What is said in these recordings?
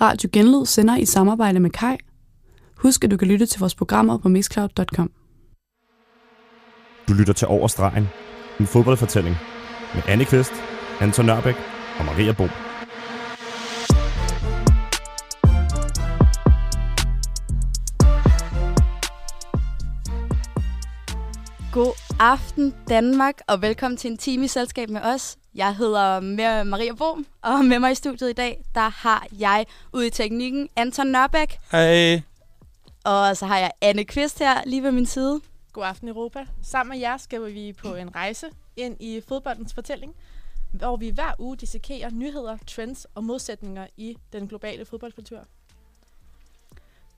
Radio Genlyd sender i samarbejde med Kai. Husk, at du kan lytte til vores programmer på mixcloud.com. Du lytter til Over Stregen, en fodboldfortælling med Anne Kvist, Anton Nørbæk og Maria Bo. God aften Danmark, og velkommen til en time i selskab med os. Jeg hedder Maria Bohm, og med mig i studiet i dag, der har jeg ude i teknikken Anton Nørbæk. Hej. Og så har jeg Anne Kvist her lige ved min side. God aften Europa. Sammen med jer skal vi på en rejse ind i fodboldens fortælling, hvor vi hver uge dissekerer nyheder, trends og modsætninger i den globale fodboldkultur.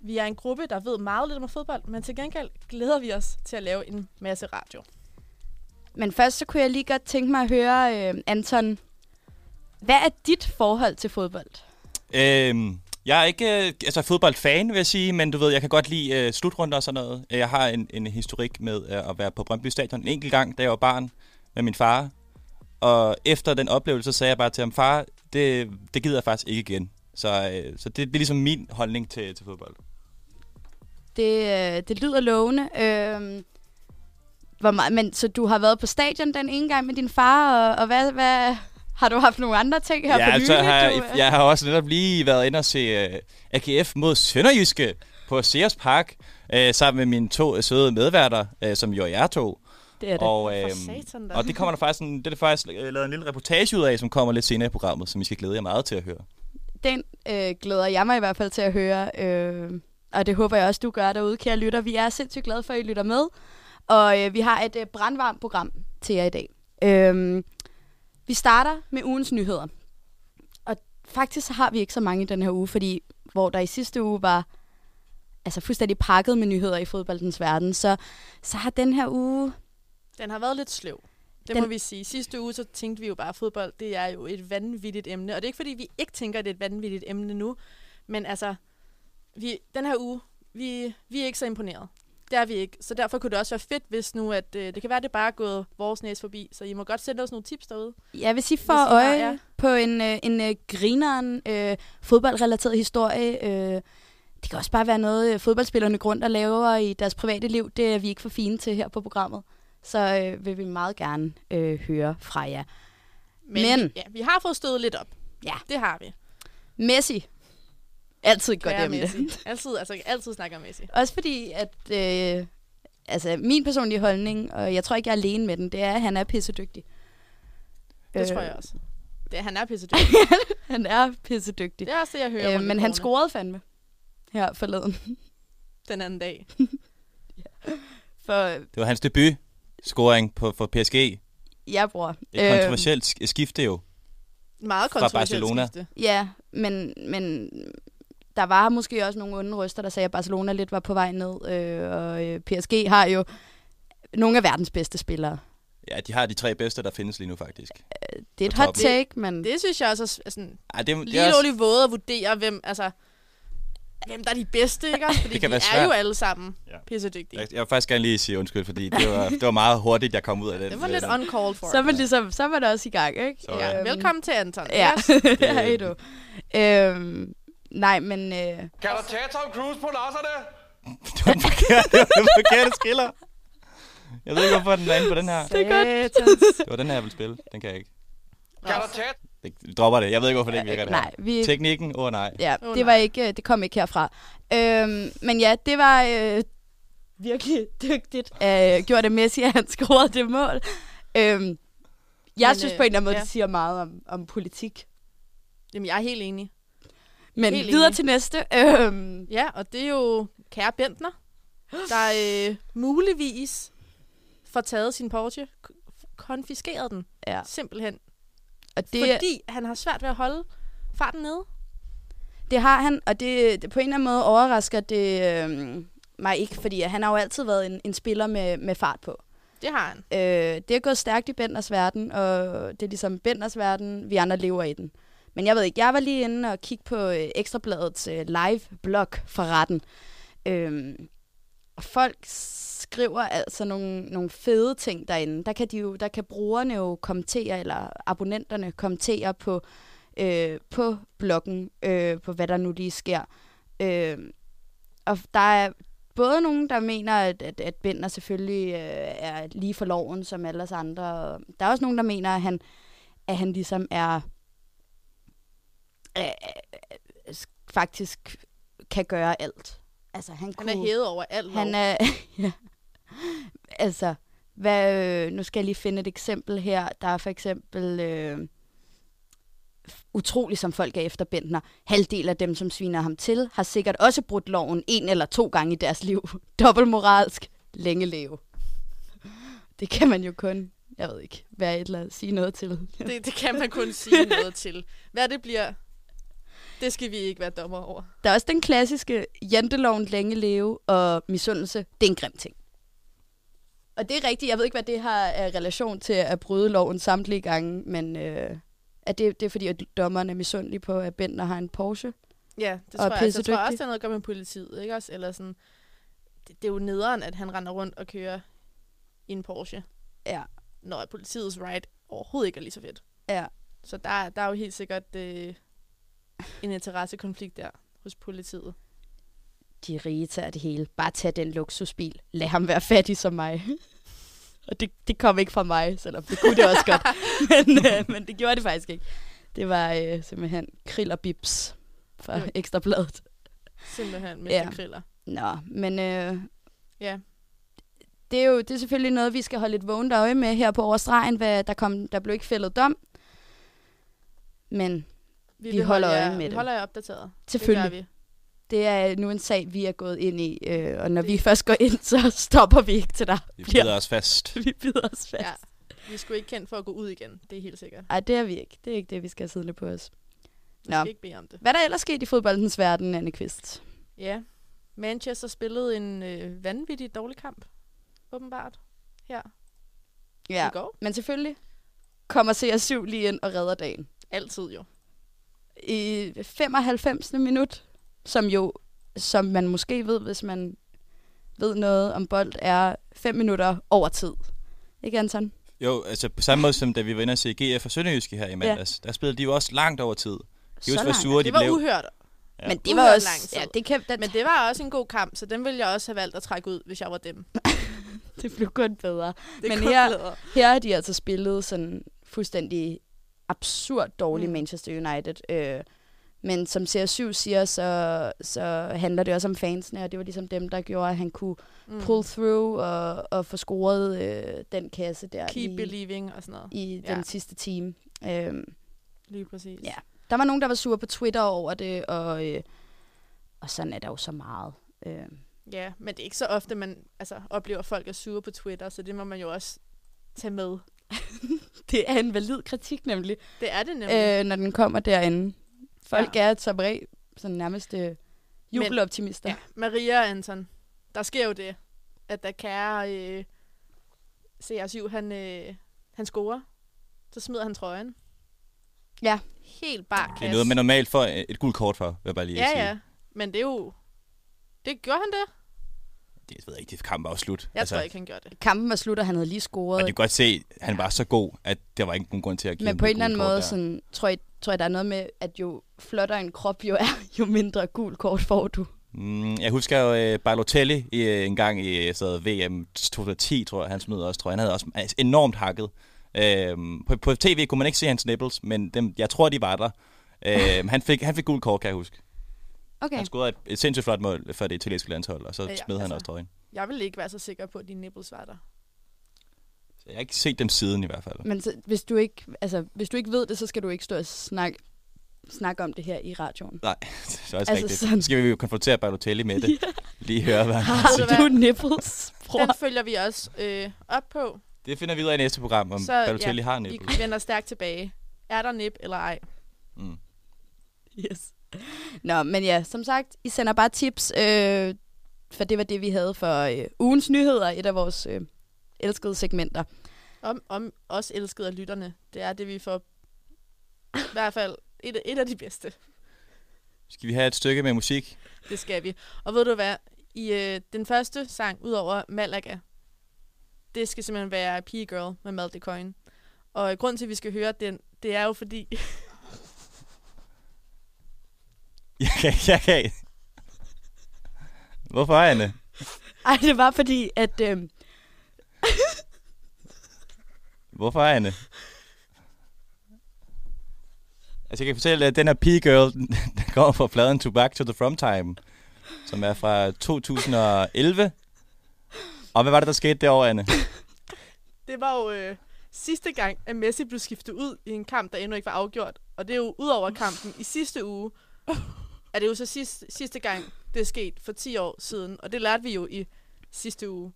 Vi er en gruppe, der ved meget lidt om fodbold, men til gengæld glæder vi os til at lave en masse radio. Men først så kunne jeg lige godt tænke mig at høre, øh, Anton, hvad er dit forhold til fodbold? Øhm, jeg er ikke øh, altså fodboldfan, vil jeg sige, men du ved, jeg kan godt lide øh, slutrunder og sådan noget. Jeg har en, en historik med øh, at være på Brøndby Stadion en enkelt gang, da jeg var barn med min far. Og efter den oplevelse sagde jeg bare til ham, far, det, det gider jeg faktisk ikke igen. Så, øh, så det, det er ligesom min holdning til, til fodbold. Det, øh, det lyder lovende. Øh, hvor meget, men så du har været på stadion den ene gang med din far, og, og hvad, hvad, har du haft nogle andre ting her ja, på altså, nylig? Har, du, jeg har også netop lige været inde og se uh, AGF mod Sønderjyske på Sears Park, uh, sammen med mine to søde medværter, uh, som jo er jer to. Det er det. Og, øhm, satan, og det kommer der faktisk, en, det er der faktisk uh, lavet en lille reportage ud af, som kommer lidt senere i programmet, som I skal glæde jer meget til at høre. Den øh, glæder jeg mig i hvert fald til at høre, øh, og det håber jeg også, du gør derude, kære lytter. Vi er sindssygt glade for, at I lytter med. Og øh, vi har et øh, brandvarmt program til jer i dag. Øhm, vi starter med ugens nyheder. Og faktisk har vi ikke så mange i den her uge, fordi hvor der i sidste uge var altså fuldstændig pakket med nyheder i fodboldens verden, så, så har den her uge... Den har været lidt sløv. Det den... må vi sige. Sidste uge så tænkte vi jo bare, at fodbold det er jo et vanvittigt emne. Og det er ikke fordi, vi ikke tænker, at det er et vanvittigt emne nu. Men altså, vi, den her uge, vi, vi er ikke så imponeret. Det er vi ikke. Så derfor kunne det også være fedt, hvis nu, at øh, det kan være, at det bare er gået vores næse forbi. Så I må godt sende os nogle tips derude. Jeg vil sige for øje har, ja. på en, øh, en øh, grineren øh, fodboldrelateret historie. Øh, det kan også bare være noget, øh, fodboldspillerne grund og laver i deres private liv. Det er vi ikke for fine til her på programmet. Så øh, vil vi meget gerne øh, høre fra jer. Men, Men vi, ja, vi har fået stødet lidt op. Ja. Det har vi. Messi Altid godt emne. altid, altså, altid snakker Messi. Også fordi, at øh, altså, min personlige holdning, og jeg tror ikke, jeg er alene med den, det er, at han er pissedygtig. Det øh, tror jeg også. Det, han er pissedygtig. han er pissedygtig. Det er også det, jeg hører. Øh, men han scorede fandme her forleden. Den anden dag. ja. For, det var hans debut scoring på, for PSG. Ja, bror. Et kontroversielt øh, skifte jo. Meget kontroversielt skifte. Ja, men, men der var måske også nogle onde røster, der sagde, at Barcelona lidt var på vej ned, øh, og øh, PSG har jo nogle af verdens bedste spillere. Ja, de har de tre bedste, der findes lige nu faktisk. Øh, det er et hot take, men... Det, det synes jeg også er sådan, ja, det, det lige også... våde at vurdere, hvem, altså, hvem der er de bedste, ikke? Fordi det kan de er jo alle sammen ja. pissedygtige. Jeg, jeg vil faktisk gerne lige sige undskyld, fordi det var, det var meget hurtigt, jeg kom ud af det. Det var lidt uncalled for. Så var, ligesom, så var det også i gang, ikke? Så, ja. Øhm, Velkommen til Anton. Ja, yes. det er du. Øhm, Nej, men... Øh... Kan du tage Tom Cruise på losserne? det var den forkerte, det var den forkerte skiller. Jeg ved ikke, hvorfor den er inde på den her. Det er godt. Det var den her, jeg vil spille. Den kan jeg ikke. Kan du tage... Det, dropper det. Jeg ved ikke, hvorfor det ikke virker. Nej, vi... Teknikken, åh oh, nej. Ja, oh, det, var ikke, øh, det kom ikke herfra. Øhm, men ja, det var øh, virkelig dygtigt øh, gjort det Messi, at han scorede det mål. Øhm, jeg men, synes på en eller anden måde, ja. det siger meget om, om politik. Jamen, jeg er helt enig. Men Helt videre enig. til næste. Øhm. Ja, og det er jo kære Bentner, der øh, muligvis får taget sin Porsche, konfiskeret den, ja. simpelthen. Og det, fordi han har svært ved at holde farten nede. Det har han, og det, det på en eller anden måde overrasker det øh, mig ikke, fordi han har jo altid været en, en spiller med, med fart på. Det har han. Øh, det er gået stærkt i Benders verden, og det er ligesom Benders verden, vi andre lever i den. Men jeg ved ikke, jeg var lige inde og kigge på øh, Ekstrabladets øh, live-blog for retten. Øhm, og folk skriver altså nogle, nogle fede ting derinde. Der kan, de jo, der kan brugerne jo kommentere, eller abonnenterne kommentere på øh, på bloggen, øh, på hvad der nu lige sker. Øh, og der er både nogen, der mener, at, at, at Bender selvfølgelig øh, er lige for loven som alle os andre. Der er også nogen, der mener, at han, at han ligesom er øh, øh, faktisk kan gøre alt. Altså, han, Han kunne, er hævet over alt lov. han er, ja. Altså, hvad, øh, nu skal jeg lige finde et eksempel her. Der er for eksempel øh, utroligt, som folk er efter Bentner. Halvdel af dem, som sviner ham til, har sikkert også brudt loven en eller to gange i deres liv. Dobbeltmoralsk. Længe leve. Det kan man jo kun, jeg ved ikke, være et eller andet, sige noget til. Det, det kan man kun sige noget til. Hvad det bliver, det skal vi ikke være dommer over. Der er også den klassiske janteloven længe leve og misundelse. Det er en grim ting. Og det er rigtigt. Jeg ved ikke, hvad det har af relation til at bryde loven samtlige gange, men øh, at det, det er fordi, at dommerne er misundelige på, at Bentner har en Porsche. Ja, det tror jeg. Altså, jeg tror også, det har noget at gøre med politiet, ikke også? Eller sådan, det, det er jo nederen, at han render rundt og kører i en Porsche, Ja. når politiets ride overhovedet ikke er lige så fedt. Ja. Så der, der er jo helt sikkert øh, en interessekonflikt der hos politiet. De rige tager det hele. Bare tag den luksusbil. Lad ham være fattig som mig. og det, det kom ikke fra mig, selvom det kunne det også godt. men, øh, men det gjorde det faktisk ikke. Det var øh, simpelthen krill og bips fra Jo. Ekstrabladet. Simpelthen, Mr. Ja. Kriller. Nå, men øh, Ja, det er jo det er selvfølgelig noget, vi skal holde lidt vågent øje med her på overstregen, hvad der, kom, der blev ikke fældet dom. Men Vi vil holder holde øje med vi det. holder jer opdateret. selvfølgelig, Det gør vi. det er nu en sag, vi er gået ind i, øh, og når vi først går ind, så stopper vi ikke til der. Vi bliver- bider os fast. Vi bider os fast. Ja. Vi skulle ikke kendt for at gå ud igen. Det er helt sikkert. Ej, det er vi ikke. Det er ikke det, vi skal have siddende på os. Vi Nå. skal ikke bede om det. Hvad er der ellers sket i fodboldens verden, Anne Kvist? Ja. Manchester spillede en øh, vanvittig dårlig kamp. Åbenbart. Her Ja, i går. men selvfølgelig kommer CR7 lige ind og redder dagen. Altid jo. I 95. minut, som jo, som man måske ved, hvis man ved noget om bold, er 5 minutter over tid. Ikke, Anton? Jo, altså på samme måde som da vi var inde og se GF og Sønderjyske her i mandags, ja. der spillede de jo også langt over tid. Så husker, hvor langt. sure de Det var blev. uhørt. Ja. Men det Uhørt var også... Ja, det, kan, Men det var også en god kamp, så den ville jeg også have valgt at trække ud, hvis jeg var dem. det blev kun bedre. Det Men kun her- bedre. Her har de altså spillet sådan fuldstændig absurd dårlig Mm. Manchester United. Øh, men som CR7 siger, så, så handler det også om fansene, og det var ligesom dem, der gjorde, at han kunne Mm. pull through og, og få scoret øh, den kasse der Keep i, believing og sådan noget. i Ja. den sidste time. Øh, Lige præcis. Ja. der var nogen, der var sure på Twitter over det, og, øh, og sådan er der jo så meget. Øh, ja, men det er ikke så ofte, man altså, oplever, at folk er sure på Twitter, så det må man jo også tage med. det er en valid kritik nemlig, Det er det nemlig. øh, når den kommer derinde. Folk ja. er som regel sådan nærmest øh, jubeloptimister. Ja, Maria og Anton, der sker jo det, at da kære øh, CR7, han, øh, han scorer, så smider han trøjen. Ja. Helt bare Det er noget, man normalt får et gult kort for, vil jeg bare lige Ja, sige. ja. Men det er jo... Det gjorde han det? Det ved jeg ikke, det kamp var jo slut. Jeg altså, tror ikke, han gjorde det. Kampen var slut, og han havde lige scoret. Og det kan godt se, at han var så god, at der var ikke nogen grund til at give Men ham på en eller anden måde der. sådan, tror, jeg, tror jeg, der er noget med, at jo flottere en krop jo er, jo mindre gul kort får du. Mm, jeg husker jo uh, Balotelli i, uh, en gang i så VM 2010, tror jeg, han smed også, tror jeg. Han havde også altså, enormt hakket. Uh, på, på tv kunne man ikke se hans nipples, men dem, jeg tror, de var der. Uh, han, fik, han fik gul kort, kan jeg huske. Okay. Han scorede et, et sindssygt flot mål for det italienske landshold, og så Ja, ja, ja, smed han altså. også trøjen. Jeg vil ikke være så sikker på, at de nipples var der. Så jeg har ikke set dem siden i hvert fald. Men så, hvis, du ikke, altså, hvis du ikke ved det, så skal du ikke stå og snakke, snakke om det her i radioen. Nej, det er også Altså rigtigt. sådan- Så skal vi jo konfrontere Balotelli med det. Lige høre, hvad han har Har du nipples, bror? Den følger vi også øh, op på. Det finder vi ud af i næste program, om Så, så, ja, Balotelli har Vi nipples. vender stærkt tilbage. Er der nip eller ej? Mm. Yes. Nå, men ja, som sagt, I sender bare tips, øh, for det var det, vi havde for øh, ugens nyheder, et af vores øh, elskede segmenter. Om, om os elskede af lytterne. Det er det, vi får... I hvert fald et, et af de bedste. Skal vi have et stykke med musik? Det skal vi. Og ved du hvad? I øh, den første sang, ud over Malaga, det skal simpelthen være P-Girl med Malte Coin. Og øh, grunden til, at vi skal høre den, det er jo fordi... Jeg kan, jeg kan ikke. Hvorfor, Anne? Ej, det var fordi, at... Øh, Hvorfor, Anne? Altså, jeg kan fortælle, at den her P-Girl, den den kommer fra pladen To Back to the From Time, som er fra 2011. Og hvad var det, der skete derovre, Anne? Det var jo øh, sidste gang, at Messi blev skiftet ud i en kamp, der endnu ikke var afgjort. Og det er jo ud over kampen i sidste uge, er det jo så sidste, sidste gang, det er sket for 10 år siden. Og det lærte vi jo i sidste uge.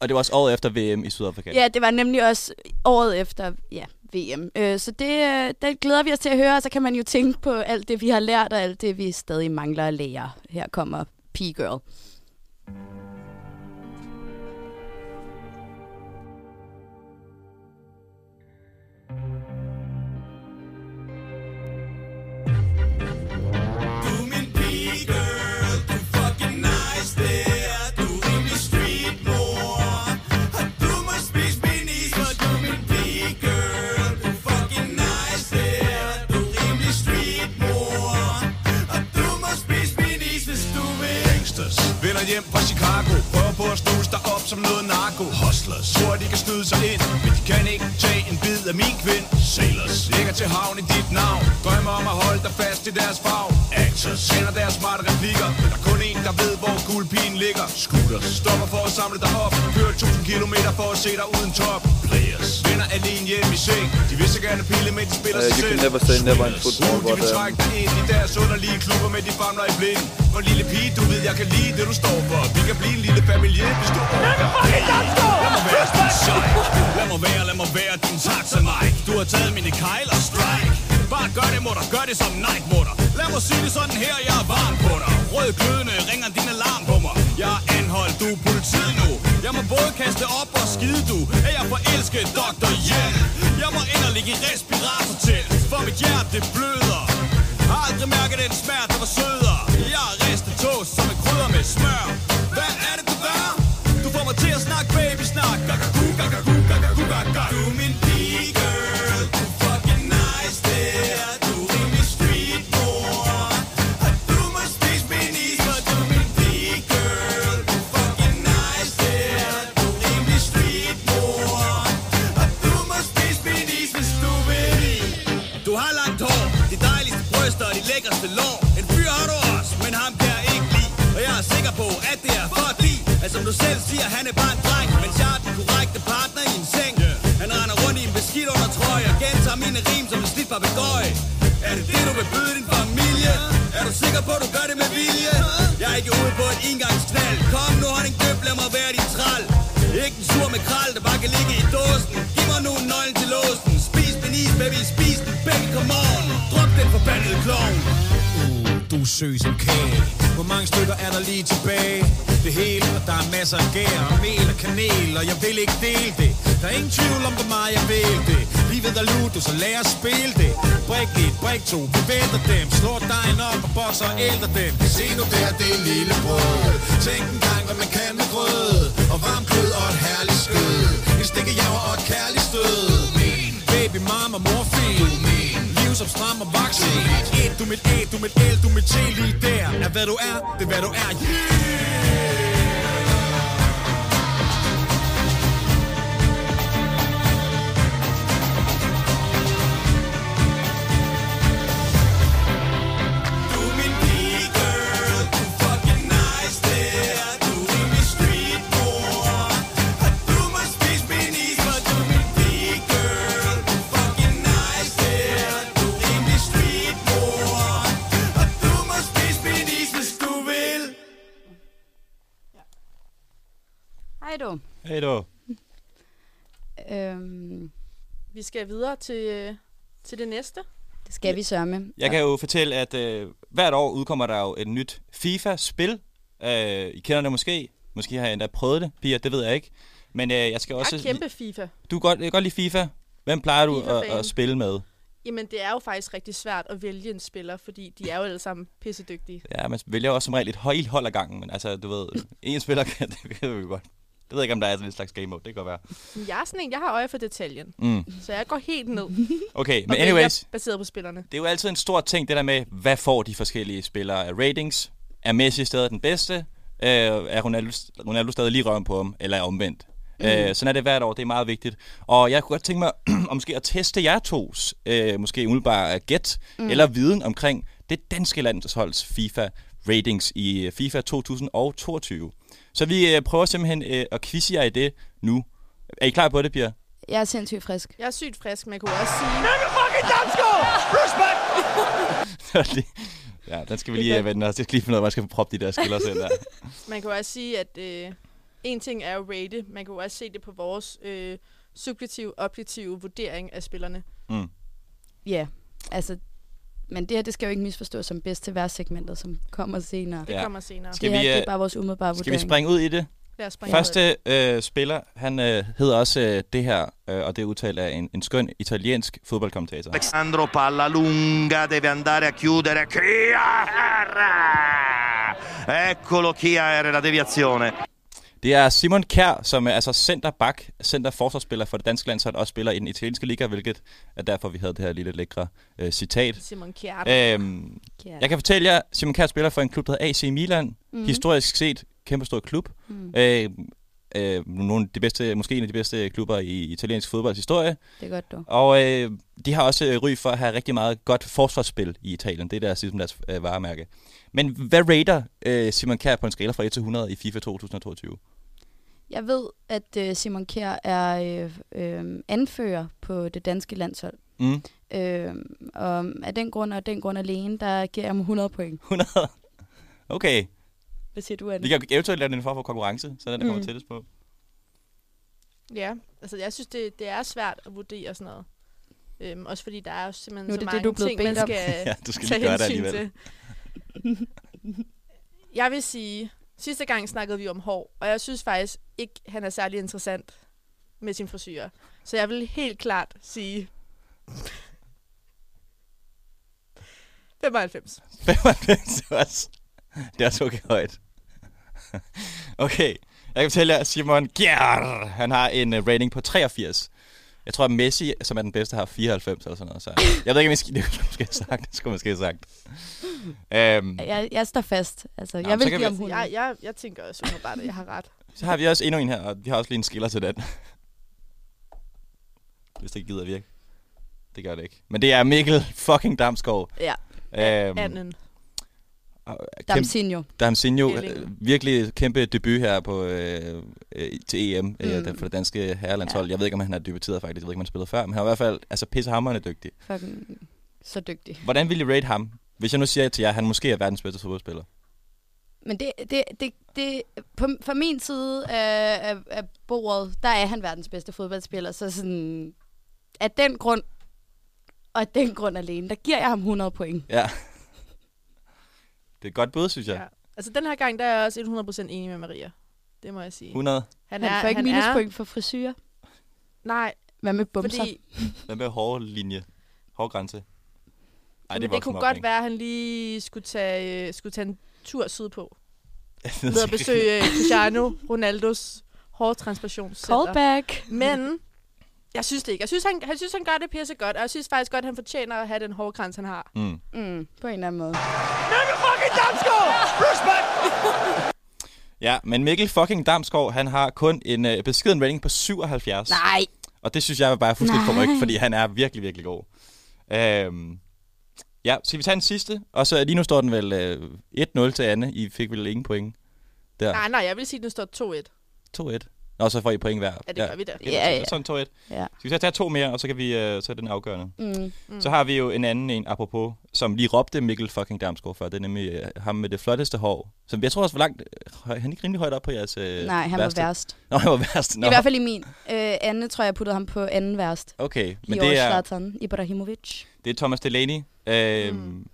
Og det var også året efter VM i Sydafrika. ja, det var nemlig også året efter ja, VM. Øh, så det, øh, det glæder vi os til at høre, og så kan man jo tænke på alt det, vi har lært, og alt det, vi stadig mangler at lære. Her kommer P-Girl. Gangsters hjem fra Chicago. Prøver på at snuse dig op som noget narko. Hustlers. Tror de kan snyde sig ind Men de kan ikke tage en bid af min kvind. Sailors. Ligger til havn i dit navn. Drømmer om at holde dig fast i deres farv Actors. Kender deres smarte replikker Men der er kun en der ved hvor guldpigen ligger. Scooters. Stopper for at samle dig op. Kører 1000 km for at se dig uden top. Players. Vender alene hjem i seng. De vil så gerne pille med de spiller Uh, sig selv. never say never in football, Uh, de but vil um, trække dig ind i deres underlige klubber med de famler i blind For lille pige, du ved, jeg kan lide det, du står for. Vi kan blive en lille familie, hvis du Lad mig være din sej. Lad mig være, lad mig være din taxa Mike Du har taget mine kejler strike. Bare gør det, mutter, gør det som Nike, mutter Lad mig sige det sådan her, jeg er varm på dig. Rød glødende ringer din alarm på mig. Jeg er anholdt, du er politiet nu. Jeg må både kaste op og skide, du. Er jeg forelsket, Dr. Hjelm Jeg må ind og ligge i respirator til. For mit hjerte, det bløder har aldrig mærket den smerte, der var sødere Jeg har ristet toast som en krydder med smør. Hvad er det, papegøje Er det det, du vil byde din familie? Er du sikker på, at du gør det med vilje? Jeg er ikke ude på et engangsknald. Kom nu, har honning køb, lad mig være din tral Ikke en sur med kral, der bare kan ligge i dåsen. Giv mig nu nøglen til låsen. Spis min is, baby, spis den, baby, come on. Druk den forbandede klovn. Uh, du er søg som kage. Hvor mange stykker er der lige tilbage? Det hele, og der er masser af gær og mel kanel Og jeg vil ikke dele det. Der er ingen tvivl om, hvor meget jeg vil det. Livet er ludo, så lad os spille det. Brik et, brik to, vi vælter dem. Slår dejen op og bokser og ældre dem. Se nu der, det er lille brød. Tænk en gang, hvad man kan med grød Og varm kød og et herligt skød. En stikkejaver og et kærligt stød. Min baby, mama, morfin Min liv som stram og vaccin Et, du mit æg, du mit el, du mit te lige der. Er hvad du er, det er hvad du er, yeah! Hey du. Øhm, Vi skal videre til, øh, til det næste. det skal vi sørme. Jeg kan jo fortælle, at øh, hvert år udkommer der jo et nyt FIFA-spil. Øh, I kender det måske. Måske har jeg endda prøvet det, Pia, det ved jeg ikke. Men øh, jeg skal Jeg også... er kæmpe FIFA. Du kan godt, jeg kan godt lide FIFA. Hvem plejer du at, at spille med? Jamen, det er jo faktisk rigtig svært at vælge en spiller, fordi de er jo alle sammen pissedygtige. Ja, man vælger også som regel et hold, hold ad gangen, men altså, du ved, en spiller kan, det kan vi godt. Det ved jeg ikke, om der er sådan en slags game mode. Det kan godt være. Jeg er sådan en, jeg har øje for detaljen. Mm. Så jeg går helt ned. Okay, men anyways, baseret på spillerne. det er jo altid en stor ting, det der med, hvad får de forskellige spillere af ratings? Er Messi stadig den bedste? Øh, er Ronaldo, Ronaldo stadig lige røven på ham? Eller er omvendt? Mm. Øh, sådan er det hvert år, det er meget vigtigt. Og jeg kunne godt tænke mig om måske at teste jer tos, øh, måske umiddelbart gæt, mm. eller viden omkring det danske landsholds FIFA ratings i øh, FIFA 2022. Så vi øh, prøver simpelthen øh, at quizze jer i det nu. Er I klar på det, Pia? Jeg er sindssygt frisk. Jeg er sygt frisk, men jeg kunne også sige... ja, den skal vi lige øh, vende os. Jeg skal lige finde ud af, hvor jeg skal proppe de der skiller ind der. Man kan jo også sige, at øh, en ting er jo rate. Man kan jo også se det på vores øh, subjektive, objektive vurdering af spillerne. Mm. Ja, altså... Men det her, det skal jo ikke misforstås som bedst til segmentet, som kommer senere. Det kommer senere. Skal det her, vi, det øh, er bare vores umiddelbare Skal vi vurdering. springe ud i det? Lad os springe. Første øh, spiller, han øh, hedder også øh, det her, øh, og det er udtalt af en, en skøn italiensk fodboldkommentator. Alessandro palla lunga, deve andare a chiudere. Chiar! Eccolo Chiar, la deviazione. Det er Simon Kjær, som er altså centerback, centerforsvarsspiller for det danske landshold, og spiller i den italienske liga, hvilket er derfor, vi havde det her lille lækre øh, citat. Simon Kjær. Øhm, Ja. jeg kan fortælle jer, Simon Kjær spiller for en klub, der hedder AC Milan. Mm. Historisk set, kæmpe stor klub. Mm. Øh, øh, nogle af de bedste, måske en af de bedste klubber i italiensk fodbolds historie. Det er godt, du. Og øh, de har også øh, ry for at have rigtig meget godt forsvarsspil i Italien. Det er deres, ligesom deres øh, varemærke. Men hvad rater øh, Simon Kjær på en skala fra 1 til 100 i FIFA 2022? Jeg ved, at øh, Simon Kjær er øh, øh, anfører på det danske landshold. Mm. Øh, og af den grund og af den grund alene, der giver jeg ham 100 point. 100? Okay. Hvad siger du, Anne? Vi kan eventuelt lave den for for konkurrence, så den der kommer Mm. tættest på. Ja, altså jeg synes, det, det er svært at vurdere sådan noget. Øhm, også fordi der er jo simpelthen Nu er så det mange det, du er blevet ting, man skal Ja, du skal tage gøre det hensyn alligevel. til. Jeg vil sige, sidste gang snakkede vi om hår, og jeg synes faktisk ikke, han er særlig interessant med sin frisyr. Så jeg vil helt klart sige 95. 95 også. Det er også okay højt. okay, jeg kan fortælle jer, Simon Gjerr, han har en øh, rating på 83. Jeg tror, at Messi, som er den bedste, har 94 eller sådan noget. Så jeg ved ikke, om jeg skal, det skulle jeg måske have sagt. Det skulle jeg måske have sagt. Um, Jeg, jeg står fast. Altså, Nå, jeg vil give vi- ham 100. Jeg, jeg, jeg tænker også umiddelbart, at jeg har ret. så har vi også endnu en her, og vi har også lige en skiller til den. Hvis det ikke gider virke. Det gør det ikke. Men det er Mikkel fucking Damsgaard. Ja, Um, Anden. Damsinho. Damsinho, øh, virkelig kæmpe debut her på øh, øh, til EM mm. øh, Mm. for det danske herrelandshold. Ja. Jeg ved ikke, om han har debuteret faktisk. Jeg ved ikke, om han spillede før, men han er i hvert fald altså, pissehammerende dygtig. Fucking så dygtig. Hvordan vil I rate ham? Hvis jeg nu siger til jer, at han måske er verdens bedste fodboldspiller. Men det, det, det, det på, fra min side af, af, af bordet, der er han verdens bedste fodboldspiller. Så sådan, af den grund, og af den grund alene, der giver jeg ham 100 point. Ja. Det er et godt bud, synes jeg. Ja. Altså den her gang, der er jeg også 100% enig med Maria. Det må jeg sige. 100. Han, han får ikke minuspoint for frisyrer. Nej, Hvad med bumser? fordi Hvad med hårde linje? Hårde grænse? Ej, det, det kunne godt være, at han lige skulle tage, øh, skulle tage en tur sydpå. Ned og besøge øh, Cristiano Ronaldos hårtransplantationscenter. Callback. Men jeg synes det ikke. Jeg synes, han, jeg synes, han gør det pisse godt, og jeg synes faktisk godt, at han fortjener at have den hårkrans, han har. Mm. Mm, på en eller anden måde. Ja, men Mikkel fucking Damsgaard, han har kun en øh, beskeden rating på 77. Nej. Og det synes jeg bare er fuldstændig forrygt, fordi han er virkelig, virkelig god. Øhm, ja, skal vi tage den sidste? Og så lige nu står den vel øh, 1-0 til Anne. I fik vel ingen point der. Nej, nej, jeg vil sige, at den står 2-1. 2-1. Nå, så får I point hver. Ja, det gør vi da. Okay, Ja, ja. Sådan 2-1. Ja. Skal vi så tage to mere, og så kan vi øh, så er den afgørende. Mm. Mm. Så har vi jo en anden en, apropos, som lige råbte Mikkel fucking Damsgaard før. Det er nemlig øh, ham med det flotteste hår. Som jeg tror også var langt... Øh, han er ikke rimelig højt op på jeres øh, Nej, han værste. var værst. Nå, han var værst. Nå, I hvert fald i min. Øh, Anne tror jeg, jeg puttede ham på anden værst. Okay, Men det år er, Zlatan Ibrahimovic. det er Thomas Delaney. Øh, mm.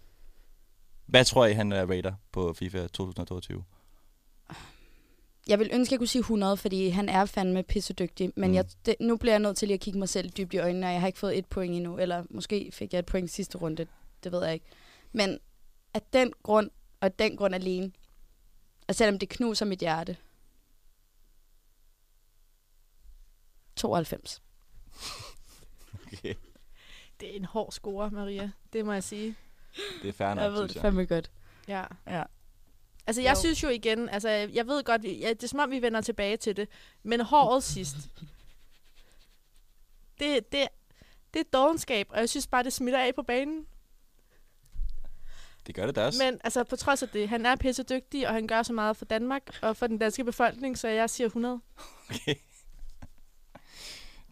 Hvad tror I, han er rater på FIFA 2022? Jeg vil ønske, at jeg kunne sige 100, fordi han er fandme pissedygtig. Men Mm. jeg, det, nu bliver jeg nødt til lige at kigge mig selv dybt i øjnene, og jeg har ikke fået et point endnu. Eller måske fik jeg et point sidste runde. Det ved jeg ikke. Men af den grund, og af den grund alene, og selvom det knuser mit hjerte, 92. Okay. Det er en hård score, Maria. Det må jeg sige. Det er fair nok, Jeg ved det fandme godt. Ja. Ja. Altså, jeg Jo. synes jo igen, altså, jeg ved godt, ja, det er som om, vi vender tilbage til det, men håret sidst, det, det, det er dogenskab, og jeg synes bare, det smitter af på banen. Det gør det da også. Men altså, på trods af det, han er pisse dygtig, og han gør så meget for Danmark og for den danske befolkning, så jeg siger 100. Okay.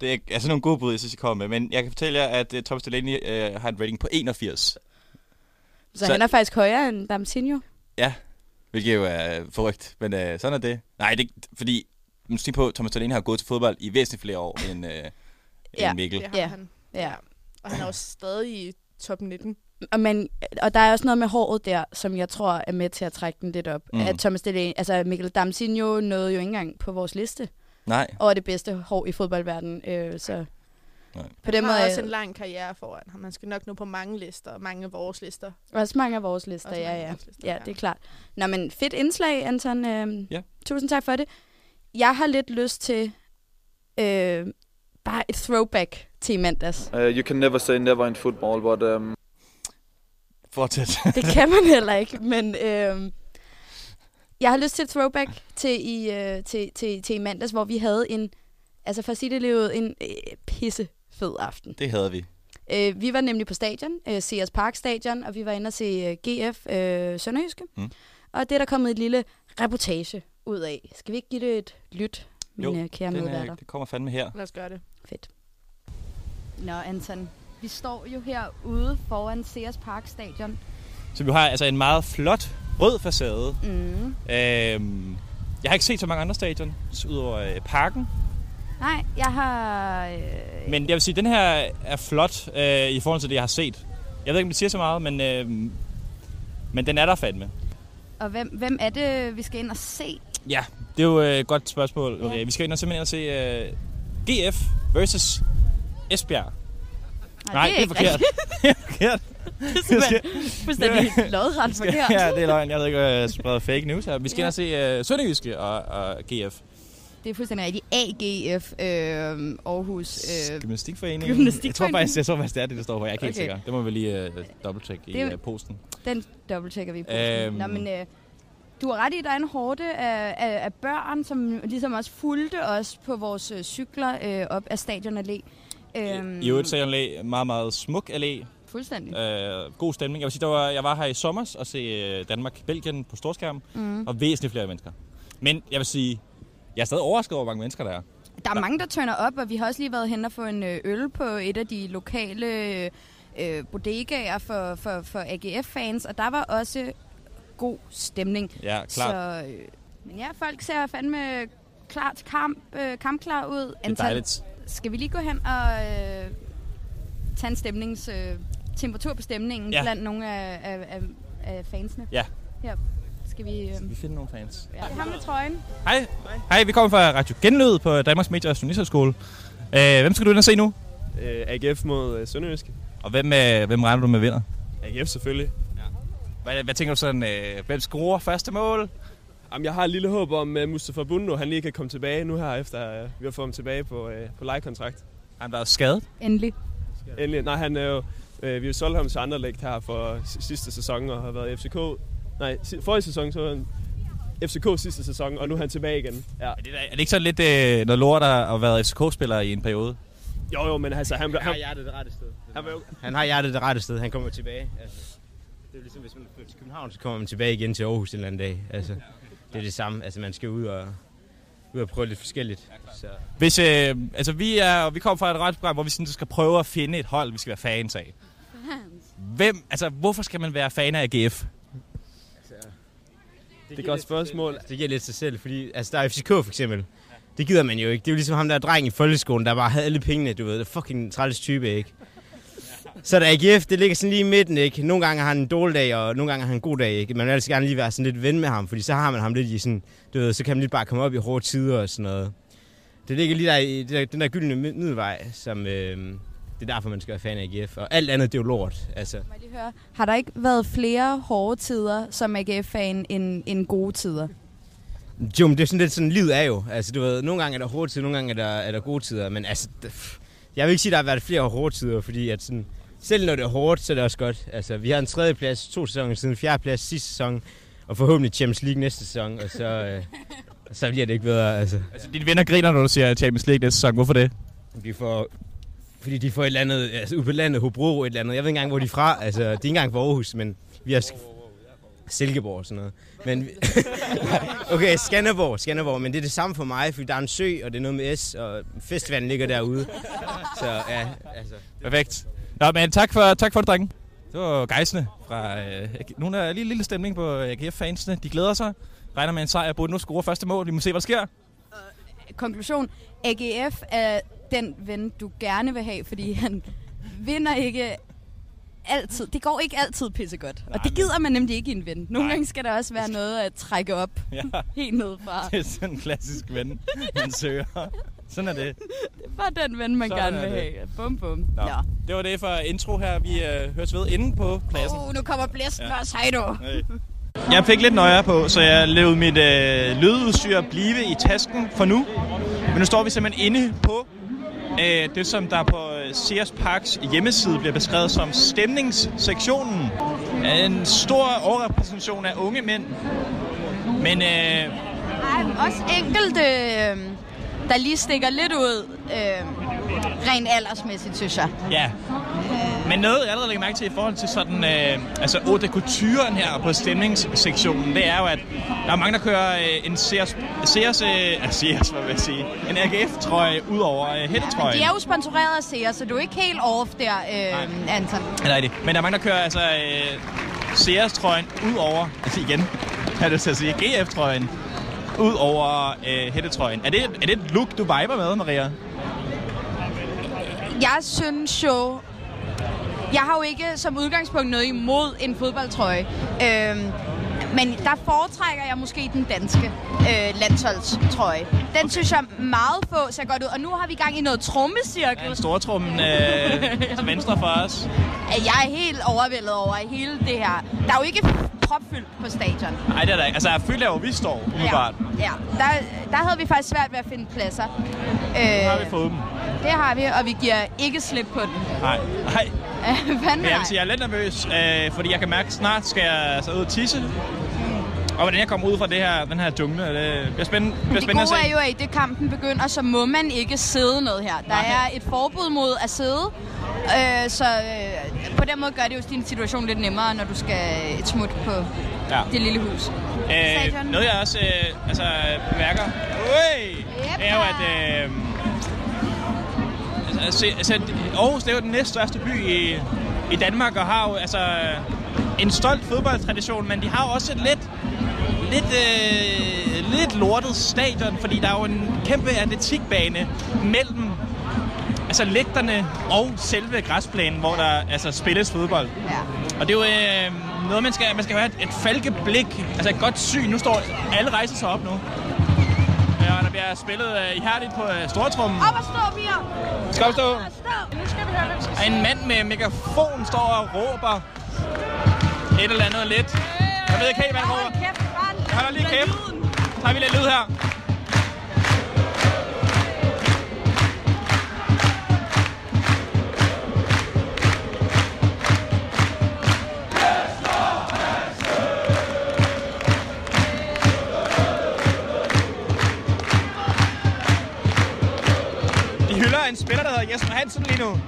Det er altså nogle gode bud, jeg synes, I kommer med. Men jeg kan fortælle jer, at uh, Thomas Delaney uh, har en rating på 81. Så, Så- så han er faktisk højere end Damsinho. Ja, hvilket jo er forrygt. Men uh, sådan er det. Nej, det er fordi... Man skal på, Thomas Delaney har gået til fodbold i væsentligt flere år end, uh, Ja. end Mikkel. Det har Ja. han. Ja. Og han er jo stadig i top 19. Og, man, og der er også noget med håret der, som jeg tror er med til at trække den lidt op. Mm. At Thomas Delaney, altså Mikkel Damsinho nåede jo ikke engang på vores liste Nej, over det bedste hår i fodboldverdenen. Øh, så Nej. på den Han måde har også en lang karriere foran ham. Man skal nok nå på mange lister, mange af vores lister. også mange af vores lister, Også ja, mange af ja. vores lister, Ja, det er klart. Nå, men fedt indslag, Anton. Øh, Ja. Tusind tak for det. Jeg har lidt lyst til øh, bare et throwback til mandags. Uh, you can never say never in football, but um, fortsæt. Det kan man heller ikke, men øh, jeg har lyst til et throwback til i, øh, til, til, til i mandags, hvor vi havde en, altså for at sige det livet, en øh, pisse fed aften. det havde vi. Øh, vi var nemlig på stadion, øh, Sears Park Stadion, og vi var inde og se øh, GF øh, Sønderjyske. Mm. Og det er der kommet et lille reportage ud af. Skal vi ikke give det et lyt, mine Jo, øh, kære Den, medværter? det kommer fandme her. Lad os gøre det. Fedt. Nå, Anton. Vi står jo herude foran Sears Park Stadion. Så vi har altså en meget flot rød facade. Mm. Øhm, jeg har ikke set så mange andre stadion, udover øh, parken. Nej, jeg har... Øh, Men jeg vil sige, at den her er flot øh, i forhold til det, jeg har set. Jeg ved ikke, om det siger så meget, men, øh, men den er der fandme. Og hvem, hvem er det, vi skal ind og se? Ja, det er jo øh, et godt spørgsmål. Ja. Okay, vi skal ind og simpelthen og se øh, GF versus Esbjerg. Nej, det er, ikke forkert. det er forkert. det er simpelthen fuldstændig lodret forkert. ja, det er løgn. Jeg ved ikke, jeg spreder fake news her. Vi skal ja. ind og se øh, Sønderjyske og, og GF. Det er fuldstændig rigtigt. AGF øh, Aarhus. Øh, Gymnastikforeningen. Gymnastikforeningen. Jeg tror faktisk, jeg tror faktisk, det er det, der står for. Jeg er ikke helt Okay. sikker. Det må vi lige øh, dobbelt-check i øh, posten. den dobbelttjekker vi på. Øhm. Øhm. Nå, men øh, du har ret i, at der er en hårde af, af, af børn, som ligesom også fulgte os på vores øh, cykler øh, op af Stadion Allé. Øhm, I øvrigt sagde Allé, meget, meget smuk allé. Fuldstændig. Øh, god stemning. Jeg vil sige, der var, jeg var her i sommer og se øh, Danmark-Belgien på storskærm, Mm. og væsentligt flere mennesker. Men jeg vil sige, jeg er stadig overrasket over, hvor mange mennesker der er. Der er mange, der tørner op, og vi har også lige været hen og få en øh, øl på et af de lokale øh, bodegaer for, for, for AGF-fans, og der var også god stemning. Ja, klart. Så, øh, men ja, folk ser fandme klar til kamp, øh, kampklar ud. det er dejligt. Skal vi lige gå hen og øh, tage en stemnings, øh, temperatur på stemningen Ja. ja. blandt nogle af, af, af, af fansene? Ja. Her. Skal vi... Øh, Vi finder nogle fans. ja. Det er ham med trøjen. Hej. Hej, vi kommer fra Radio Genlyd på Danmarks Medie- og Journalisthøjskole. Øh, hvem skal du ind og se nu? Øh, AGF mod øh, Sønderjyske. Og hvem, øh, hvem regner du med vinder? AGF selvfølgelig. Hvad, hvad tænker du sådan, øh, hvem scorer første mål? Jamen, jeg har et lille håb om, at Mustafa Bundo han lige kan komme tilbage nu her, efter øh, vi har fået ham tilbage på, øh, på lejekontrakt. Han er skadet. Endelig. Endelig. Nej, han er jo, øh, vi har jo solgt ham til Anderlecht her for sidste sæson og har været i FCK. Nej, forrige sæson så var han FCK sidste sæson, og nu er han tilbage igen. Ja. Er det, er det ikke sådan lidt øh, noget lort at, at være FCK-spiller i en periode? Jo, jo, men altså, han, Han har han, hjertet det rette sted. han, var jo, Han har hjertet det rette sted. Han kommer tilbage. Altså, det er ligesom, hvis man flytter til København, så kommer man tilbage igen til Aarhus en eller anden dag. Altså, det er det samme. Altså, man skal ud og, ud og prøve lidt forskelligt. Så. Hvis, øh, altså vi, er, vi kommer fra et radioprogram, hvor vi sådan, skal prøve at finde et hold, vi skal være fans af. Hvem, altså hvorfor skal man være fan af AGF? Det er et godt spørgsmål. Det giver lidt sig selv, fordi altså, der er FCK for eksempel. Det gider man jo ikke. Det er jo ligesom ham der dreng i folkeskolen, der bare havde alle pengene, du ved. Det er fucking træls type, ikke? Så er der AGF, det ligger sådan lige i midten, ikke? Nogle gange har han en dårlig dag, og nogle gange har han en god dag, ikke? Man vil altid gerne lige være sådan lidt ven med ham, fordi så har man ham lidt i sådan, du ved, så kan man lige bare komme op i hårde tider og sådan noget. Det ligger lige der i det der, den der gyldne mid- middelvej, som, øh, det er derfor, man skal være fan af AGF. Og alt andet, det er jo lort, altså. Må jeg lige høre, har der ikke været flere hårde tider som AGF-fan end, end gode tider? Jo, men det er sådan lidt sådan, livet er jo. Altså, du ved, nogle gange er der hårde tider, nogle gange er der, er der gode tider. Men altså, jeg vil ikke sige, at der har været flere hårde tider, fordi at sådan, selv når det er hårdt, så er det også godt. Altså, vi har en tredje plads to sæsoner siden, fjerde plads sidste sæson, og forhåbentlig Champions League næste sæson, og så, øh, så bliver det ikke bedre. Altså. Altså, dine venner griner, når du siger Champions League næste sæson. Hvorfor det? De får, fordi de får et eller andet, altså ude på landet, Hobro et eller andet. Jeg ved ikke engang, hvor de er fra. Altså, det er ikke engang fra Aarhus, men vi har Silkeborg og sådan noget. Men, okay, Skanderborg, Skanderborg, men det er det samme for mig, fordi der er en sø, og det er noget med S, og festivalen ligger derude. Så ja, altså. Perfekt. Nå, men tak for, tak for det, drengen. Det var gejsene fra øh, nogle af lige lille stemning på AGF-fansene. De glæder sig. Regner med en sejr. Burde nu score første mål. Vi må se, hvad der sker. Konklusion. AGF er den ven, du gerne vil have, fordi han vinder ikke altid. Det går ikke altid pissegodt. Og det gider man nemlig ikke i en ven. Nogle Nej. gange skal der også være noget at trække op Ja. helt ned fra. Det er sådan en klassisk ven, man søger. Sådan er det. Det er bare den ven, man Sådan gerne er vil det. have. Bum, bum. Nå. Nå. Det var det for intro her. Vi øh, høres ved inde på pladsen. Oh, nu kommer blæsten ja. også. Hej du. Jeg fik lidt nøje på, så jeg levede mit øh, lydudstyr blive i tasken for nu. Men nu står vi simpelthen inde på øh, det, som der på øh, Sears Parks hjemmeside bliver beskrevet som stemningssektionen. En stor overrepræsentation af unge mænd. Men øh, Ej, også enkelte, øh, der lige stikker lidt ud, øh, rent aldersmæssigt, synes jeg. Ja. Men noget, jeg allerede lægger mærke til i forhold til sådan, øh, altså haute couturen her på stemningssektionen, det er jo, at der er mange, der kører øh, en Sears, Sears, øh, Sears, hvad vil jeg sige, en AGF-trøje ud over øh, hættetrøjen. De er jo sponsoreret af Sears, så du er ikke helt off der, øh, Anton. Ja, det. Men der er mange, der kører altså øh, Sears-trøjen ud over, altså igen, jeg det til at sige, GF-trøjen ud over øh, hættetrøjen. Er det, er det et look, du viber med, Maria? Jeg synes jo... Jeg har jo ikke som udgangspunkt noget imod en fodboldtrøje. Øhm, men der foretrækker jeg måske den danske øh, landsholdstrøje. Den okay. synes jeg meget få ser godt ud. Og nu har vi gang i noget trommecirkel. En stortrummen øh, til venstre for os. Jeg er helt overvældet over hele det her. Der er jo ikke propfyldt på stadion. Nej, det er der ikke. Altså, jeg føler jo, vi står umiddelbart. Ja, der, der havde vi faktisk svært ved at finde pladser. Øh, Nu har vi fået dem. Det har vi, og vi giver ikke slip på den. Nej, nej. Hvad jeg vil sige, jeg er lidt nervøs, øh, fordi jeg kan mærke, at snart skal jeg altså ud og tisse. Og hvordan jeg kommer ud fra det her, den her jungle, det bliver spændende, bliver Det spændende at gode se. er jo, at i det kampen begynder, så må man ikke sidde ned her. Der Nej. er et forbud mod at sidde, øh, så øh, på den måde gør det jo din situation lidt nemmere, når du skal et smut på Ja. det lille hus. Øh, noget jeg også øh, altså, bemærker, Ui! er jo, at øh, altså, altså, Aarhus det er jo den næststørste by i, i Danmark, og har jo altså, en stolt fodboldtradition, men de har jo også et lidt, lidt, øh, lidt lortet stadion, fordi der er jo en kæmpe atletikbane mellem altså lægterne og selve græsplænen, hvor der altså spilles fodbold. Ja. Og det er jo øh, noget, man skal, man skal have et, et falkeblik, altså et godt syn. Nu står alle rejser sig op nu. Ja, og der bliver spillet øh, ihærdigt på øh, stortrummen. Op og stå, Pia! Skal op stå. Stå! Nu skal vi høre, vi skal Og en mand med megafon står og råber et eller andet lidt. Jeg ved ikke helt, hvad han råber kæft. Jeg holder lige kæft. Så har vi lidt lyd her. De hylder en spiller, der hedder Jesper Hansen lige nu.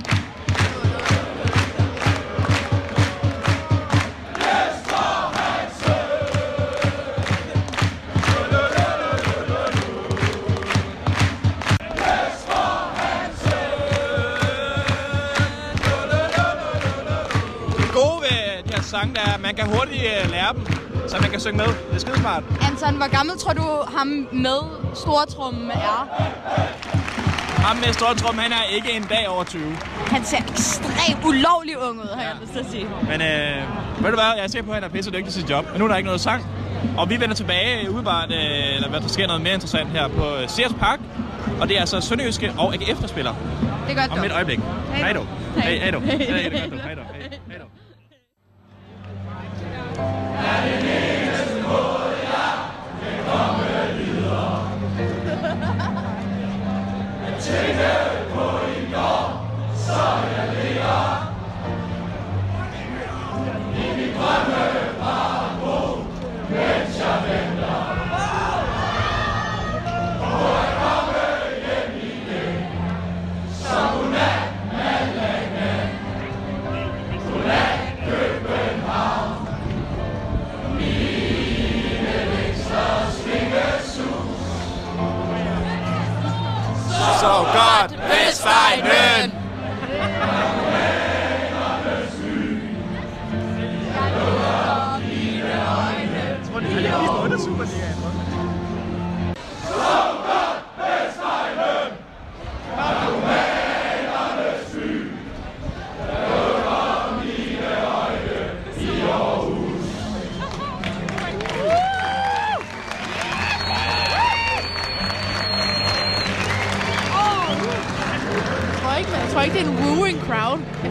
Sange, der er, man kan hurtigt øh, lære dem, så man kan synge med. Det er skidesmart. Anton, hvor gammel tror du ham med stortrummen er? Ham med stortrum, han er ikke en dag over 20. Han ser ekstremt ulovlig ung ud, har jeg lyst til at sige. Men øh, ved du hvad, jeg er sikker på, at han er pisse dygtig til sit job. Men nu er der ikke noget sang. Og vi vender tilbage udebart, øh, eller hvad der sker noget mere interessant her på øh, Sears Park. Og det er altså Sønderjyske og AGF, der spiller. Det er godt, Om et øjeblik. Hej då. då. Hej. Hej, hej då. Hej. Då. Hej då.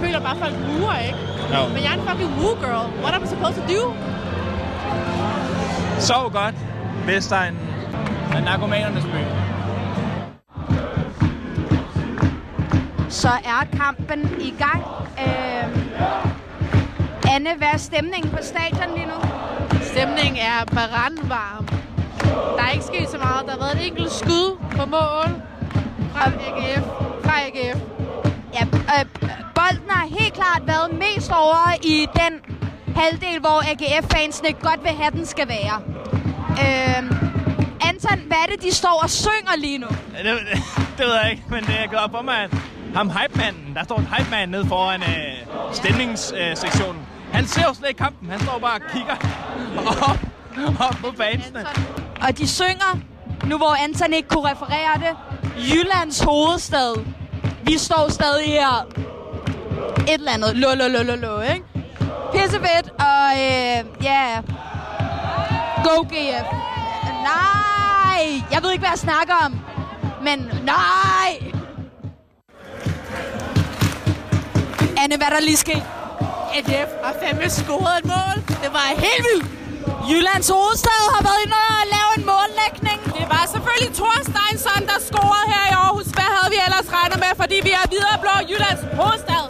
Føler bare, at folk murer, ikke? Jo. Men jeg er en fucking woo girl. What am I supposed to do? Sov godt, Vestegnen. Er narkomanernes by. Så er kampen i gang. Øh, Anne, hvad er stemningen på stadion lige nu? Stemningen er brandvarm. Der er ikke sket så meget. Der har været et enkelt skud på mål fra AGF. Fra AGF. Ja, øh, bolden har helt klart været mest over i den halvdel, hvor AGF-fansene godt vil have, den skal være. Øh, Anton, hvad er det, de står og synger lige nu? Det, det, det ved jeg ikke, men det er gået op for mig, ham hype-manden, der står en hype-mand nede foran øh, stemningssektionen. Han ser jo slet ikke kampen, han står bare og kigger op, op på fansene. Og de synger, nu hvor Anton ikke kunne referere det, Jyllands hovedstad. Vi står stadig her. Et eller andet. Lå, lå, lå, lå, lå, ikke? Pissefedt, og øh, ja... Go GF. Nej! Jeg ved ikke, hvad jeg snakker om. Men nej! Anne, hvad er der lige sket? AGF har fandme scoret et mål. Det var helt vildt. Jyllands hovedstad har været inde og lave en mållægning. Det var selvfølgelig Thorsteinsson, der scorede her i Aarhus. Hvad havde vi ellers regnet med, fordi vi er videre blå Jyllands hovedstad?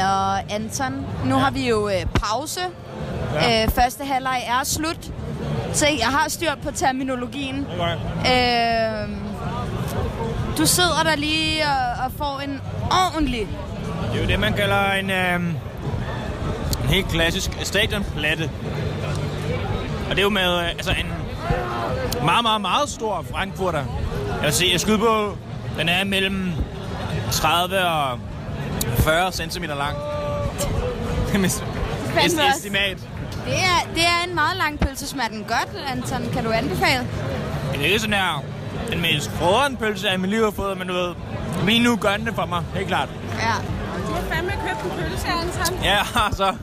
Nå, Anton, nu ja. har vi jo øh, pause. Ja. Øh, første halvleg er slut. Se, jeg har styr på terminologien. Øh, du sidder der lige og, og får en ordentlig... Det er jo det, man kalder en, øh, en helt klassisk stadionplatte. Og det er jo med øh, altså en meget, meget, meget stor frankfurter. Jeg vil sige, jeg skyder på, den er mellem 30 og 40 cm lang. Fandme også. Estimat. Det er, det er en meget lang pølsesmatten. Godt, Anton. Kan du anbefale? Det er ikke sådan her den mest frøden pølse, jeg i mit liv har fået, men du ved, lige nu gør den det for mig, helt klart. Ja. Du har fandme købt en pølse, Anton. Ja, så.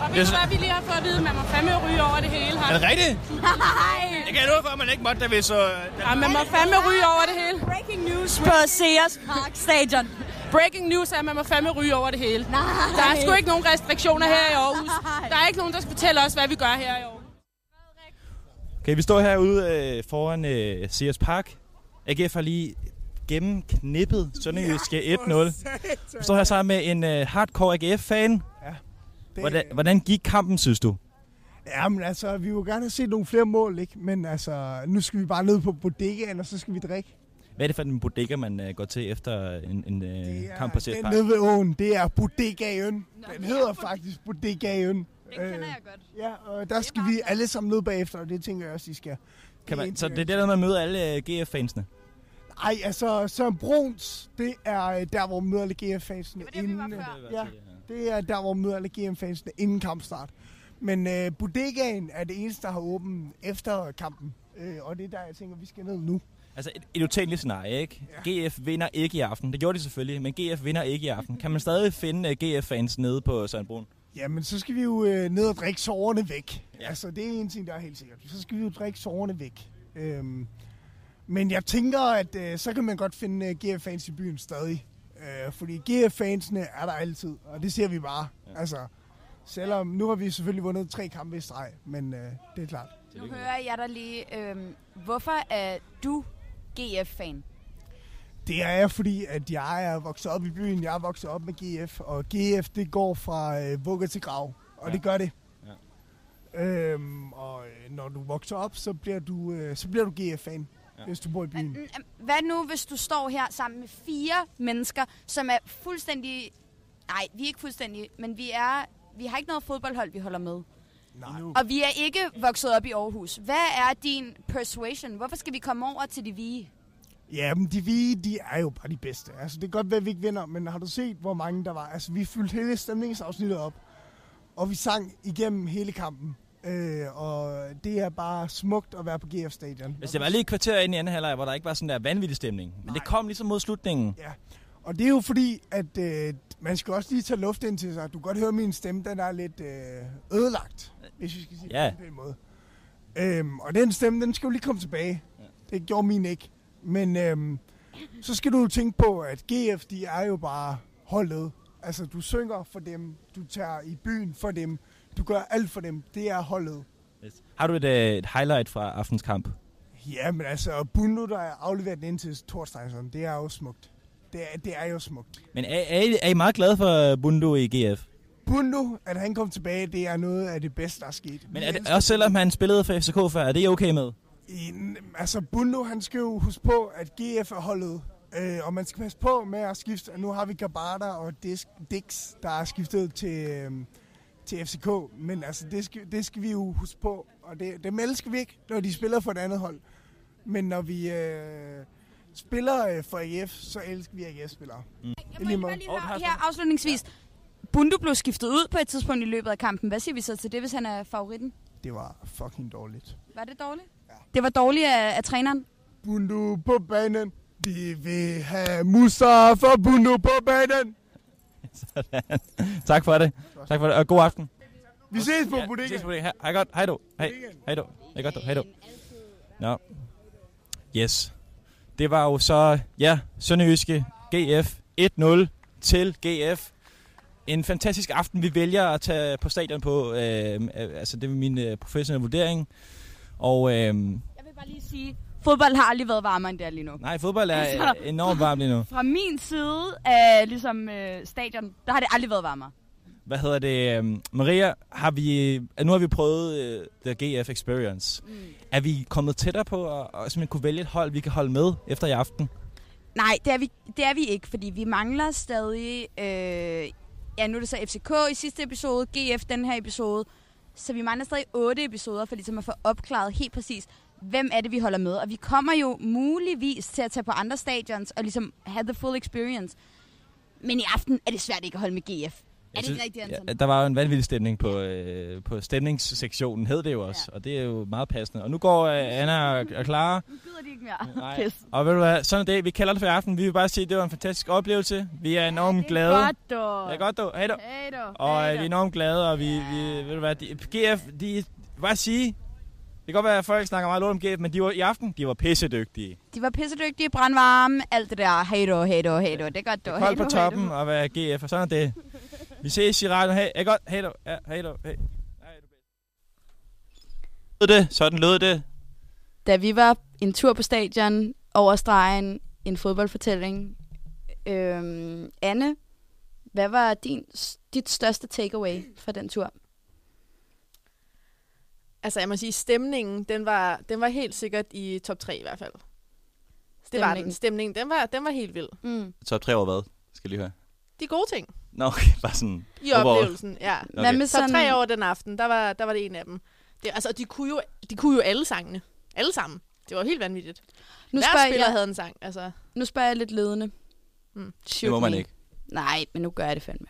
Og ved du hvad, vi lige har fået at vide? Man må fandme ryge over det hele. Er det rigtigt? Nej. Det kan jeg love for, at man ikke måtte, da vi så... Ja, man må fandme ryge over det hele. Breaking news på Sears Park Stadion. Breaking news er, at man må fandme ryge over det hele. Nej. Der er sgu ikke nogen restriktioner her i Aarhus. Der er ikke nogen, der skal fortælle os, hvad vi gør her i Aarhus. Okay, vi står herude øh, foran øh, Sears Park. AGF har lige gennemknippet Sønderjyske 1-0. Vi står her sammen med en øh, hardcore AGF-fan. Ja. Hvordan, hvordan gik kampen, synes du? Ja, men altså, vi vil gerne have set nogle flere mål, ikke? Men altså, nu skal vi bare ned på bodegaen, og så skal vi drikke. Hvad er det for en bodega, man øh, går til efter en, en øh, kamp på Den nede ved åen, det er bodegaen. Den hedder faktisk bodegaen. Den kender jeg godt. Ja, og der skal vi alle sammen ned bagefter, og det tænker jeg også, I skal. Kan man, så det er der, man møder alle øh, GF-fansene? Ej, altså, Søren Bruns, det er øh, der, hvor man møder alle GF-fansene inden. øh, Ja, det er der, hvor møder alle GF-fansene inden kampstart. Men øh, bodegaen er det eneste, der har åbent efter kampen. Øh, og det er der, jeg tænker, vi skal ned nu. Altså et, et utænkeligt scenarie, ikke? Ja. GF vinder ikke i aften. Det gjorde de selvfølgelig, men GF vinder ikke i aften. Kan man stadig finde uh, GF-fans nede på Søren Brun? Jamen, så skal vi jo øh, ned og drikke sårene væk. Ja. Altså, det er en ting, der er helt sikkert. Så skal vi jo drikke sårene væk. Øhm, men jeg tænker, at øh, så kan man godt finde øh, GF-fans i byen stadig. Øh, fordi GF-fansene er der altid, og det ser vi bare. Ja. Altså, selvom nu har vi selvfølgelig vundet tre kampe i streg, men øh, det er klart. Nu hører jeg dig lige. Øhm, hvorfor er du GF-fan? Det er jeg, fordi at jeg er vokset op i byen. Jeg er vokset op med GF, og GF det går fra øh, vugge til grav, og ja. det gør det. Ja. Øhm, og øh, når du vokser op, så bliver du, øh, så bliver du GF-fan, ja. hvis du bor i byen. Hvad nu, hvis du står her sammen med fire mennesker, som er fuldstændig... Nej, vi er ikke fuldstændig, men vi er... Vi har ikke noget fodboldhold, vi holder med. Nej. Og vi er ikke vokset op i Aarhus. Hvad er din persuasion? Hvorfor skal vi komme over til de vige? Ja, men de vi, de er jo bare de bedste. Altså, det kan godt være, at vi ikke vinder, men har du set, hvor mange der var? Altså, vi fyldte hele stemningsafsnittet op, og vi sang igennem hele kampen. Øh, og det er bare smukt at være på GF Stadion. Altså, det var lige et kvarter ind i anden halvleg, hvor der ikke var sådan der vanvittig stemning. Men Nej. det kom ligesom mod slutningen. Ja. Og det er jo fordi, at øh, man skal også lige tage luft ind til sig. Du kan godt høre, min stemme den er lidt øh, ødelagt, hvis vi skal sige Ja. det på en måde. Øhm, og den stemme, den skal jo lige komme tilbage. Ja. Det gjorde min ikke. Men øhm, så skal du tænke på, at GF, de er jo bare holdet. Altså, du synger for dem, du tager i byen for dem, du gør alt for dem. Det er holdet. Har du et, øh, et highlight fra aftens kamp? Ja, men altså, Bundo, der er afleveret den ind til Thorsteinsson, det er jo smukt. Det er, det er jo smukt. Men er, er, I, er I meget glade for Bundo i GF? Bundo, at han kom tilbage, det er noget af det bedste, der er sket. Men er det, også selvom han spillede for FCK før, er det okay med? I, altså, Bundo, han skal jo huske på, at GF er holdet. Øh, og man skal passe på med at skifte. Nu har vi Gabata og Dix, der er skiftet til, øh, til FCK. Men altså, det skal, det skal vi jo huske på. Og det, dem elsker vi ikke, når de spiller for et andet hold. Men når vi øh, spiller øh, for AGF, så elsker vi AGF-spillere. Mm. Jeg må bare lige høre her afslutningsvis. Bundu blev skiftet ud på et tidspunkt i løbet af kampen. Hvad siger vi så til det, hvis han er favoritten? Det var fucking dårligt. Var det dårligt? Ja. Det var dårligt af, af træneren? Bundu på banen. Vi vil have Mustafa Bundu på banen. Sådan. tak for det. Tak for det, og god aften. Vi ses på Ja, ja, vi ses på bodega. Hej, hej godt. Hej du. Hej. Hej du. Hej godt du. Hej du. Nå. Yes. Det var jo så, ja, Sønderjyske GF 1-0 til GF. En fantastisk aften, vi vælger at tage på stadion på. Øh, altså, det er min øh, professionelle vurdering. Og øh, Jeg vil bare lige sige, fodbold har aldrig været varmere end det er lige nu. nej, fodbold er Altså, øh, enormt varmt lige nu. Fra min side af ligesom, øh, stadion, der har det aldrig været varmere. Hvad hedder det? øhm, Maria, har vi, øh, nu har vi prøvet uh, The GF Experience. Mm. Er vi kommet tættere på at, at simpelthen kunne vælge et hold, vi kan holde med efter i aften? Nej, det er vi, det er vi ikke, fordi vi mangler stadig... Øh, ja, nu er det så FCK i sidste episode, GF den her episode. Så vi mangler stadig otte episoder for ligesom at få opklaret helt præcis, hvem er det, vi holder med. Og vi kommer jo muligvis til at tage på andre stadions og ligesom have the full experience. Men i aften er det svært ikke at holde med GF. Er det ikke rigtigt, Anton? Ja, der var jo en vanvittig stemning på, øh, på stemningssektionen, hed det jo også. Ja. Og det er jo meget passende. Og nu går øh, Anna og, og Clara. Nu gider de ikke mere. Nej. Pis. Og ved du hvad, sådan er det. Vi kalder det for aften. Vi vil bare sige, at det var en fantastisk oplevelse. Vi er enormt glade. Godt, dog. Ja, godt du. Hej du. Hej du. Og øh, vi er enormt glade, og vi, vi ved du hvad, de, GF, de, bare sige, det kan godt være, at folk snakker meget lort om GF, men de var i aften, de var pissedygtige. De var pissedygtige, brandvarme, alt det der. Hej du, hej du, hej du. Det er godt, du. Hold på toppen og være GF, og sådan er det. Vi ses i radioen. Hey, er godt? Hej du. Ja, hej du. Hey. Lød det? Sådan lød det. Da vi var en tur på stadion, over stregen, en fodboldfortælling. Øhm, Anne, hvad var din, dit største takeaway fra den tur? Altså, jeg må sige, stemningen, den var, den var helt sikkert i top 3 i hvert fald. Det var den. Stemningen. Stemningen, den var, den var helt vild. Mm. Top 3 over hvad? Skal jeg lige høre. De gode ting Nå, okay, bare sådan. i overall. oplevelsen, ja. Okay. Hvad med Top sådan- 3 over den aften, der var, der var det en af dem. Det, altså, de kunne, jo, de kunne jo alle sangene. Alle sammen. Det var helt vanvittigt. Nu Hver spiller jeg- havde en sang. Altså, Nu spørger jeg lidt ledende. Mm. Shoot Det må man me. ikke. Nej, men nu gør jeg det fandme.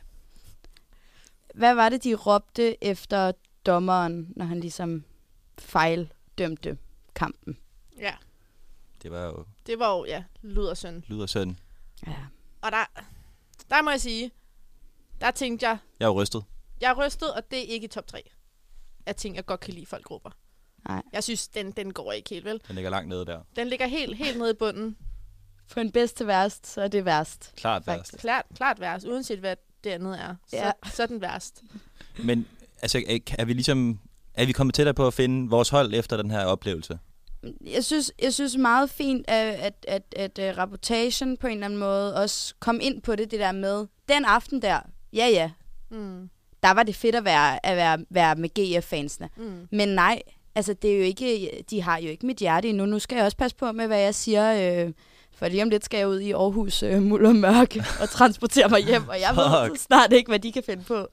Hvad var det, de råbte efter dommeren, når han ligesom fejldømte kampen? ja, Det var jo det var jo, ja, ludersøn. lyd og søn. Ja. Og der, der må jeg sige, der tænkte jeg, Jeg er jo rystet. jeg er rystet, og det er ikke i top 3. Jeg tænker, jeg godt kan lide folk grupper. Nej. Jeg synes, den, den går ikke helt, vel? Den ligger langt nede der. Den ligger helt, helt nede i bunden. På en bedst til værst, så er det værst. Klart værst. Klart, klart værst, uanset hvad det andet er. Så, Ja. så er den værst. Men altså, er, er vi ligesom... Er vi kommet tættere på at finde vores hold efter den her oplevelse? Jeg synes, jeg synes meget fint, at, at, at, at, at rapportagen på en eller anden måde også kom ind på det, det der med, den aften der, ja ja, Mm. der var det fedt at være, at være, være med GF-fansene. Mm. Men nej, altså det er jo ikke, de har jo ikke mit hjerte endnu. Nu skal jeg også passe på med, hvad jeg siger, øh, for lige om lidt skal jeg ud i Aarhus øh, muld og mørke og transportere mig hjem, og jeg ved snart ikke, hvad de kan finde på.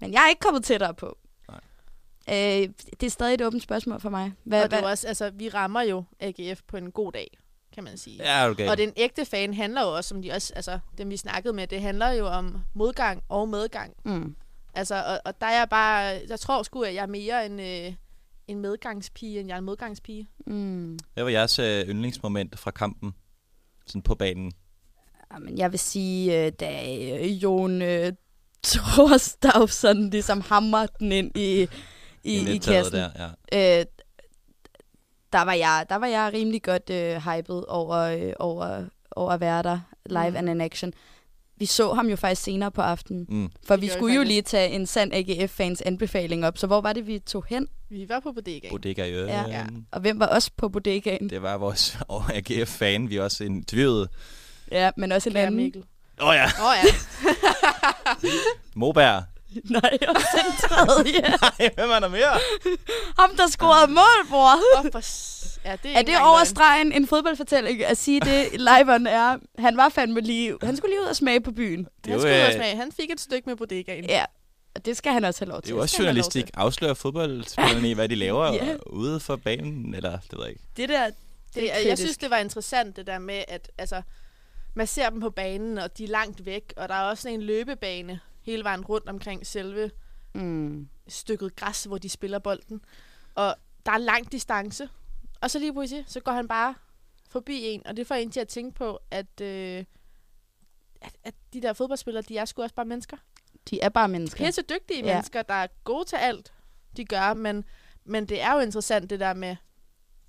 Men jeg er ikke kommet tættere på. Øh, det er stadig et åbent spørgsmål for mig. Hvad, og det er hvad, også, altså, vi rammer jo AGF på en god dag, kan man sige. Ja, okay. Og den ægte fan handler jo også, som de også, altså, dem vi snakkede med, det handler jo om modgang og medgang. Mm. Altså, og, og der er jeg bare, jeg tror sgu, at jeg er mere en, øh, en medgangspige, end jeg er en modgangspige. Mm. Hvad var jeres øh, yndlingsmoment fra kampen? Sådan på banen. Jamen, jeg vil sige, øh, da øh, Jon øh, Thorstavsson ligesom hammer den ind i, i, I kassen. der, Øh, der var jeg, der var jeg rimelig godt øh, hyped over, øh, over, over at være der live Mm. and in action. Vi så ham jo faktisk senere på aftenen, Mm. for Det vi skulle jo lige tage en sand AGF-fans anbefaling op. Så hvor var det, vi tog hen? Vi var på bodegaen. Bodega i Ja. ja. Og hvem var også på bodegaen? Det var vores AGF-fan, vi også interviewede. Ja, men også en Kære anden. Mikkel. Åh oh, ja, Åh oh, ja. Moberg. Nej, også en tredje. Nej, hvem er der mere? ham, der scorede mål, bror. Oh, for... s- Ja, det er, Er det over stregen en fodboldfortælling at sige det on air? Han var fandme lige... Han skulle lige ud og smage på byen. Det er Han, jo, skulle ud og øh, smage. han fik et stykke med bodegaen. Ja, og det skal han også have lov Det til. er jo også skal man have lov journalistik. Afslører fodboldspillerne i, hvad de laver Ja. ude for banen, eller det ved jeg ikke. Det der, det, Det, er er, jeg synes, det var interessant, det der med, at altså, man ser dem på banen, og de er langt væk, og der er også en løbebane hele vejen rundt omkring selve Mm. stykket græs, hvor de spiller bolden. Og der er lang distance. Og så lige pludselig, så går han bare forbi en, og det får en til at tænke på, at, øh, at, at de der fodboldspillere, de er sgu også bare mennesker. De er bare mennesker. Pisse dygtige ja. mennesker, der er gode til alt, de gør, men, men det er jo interessant det der med,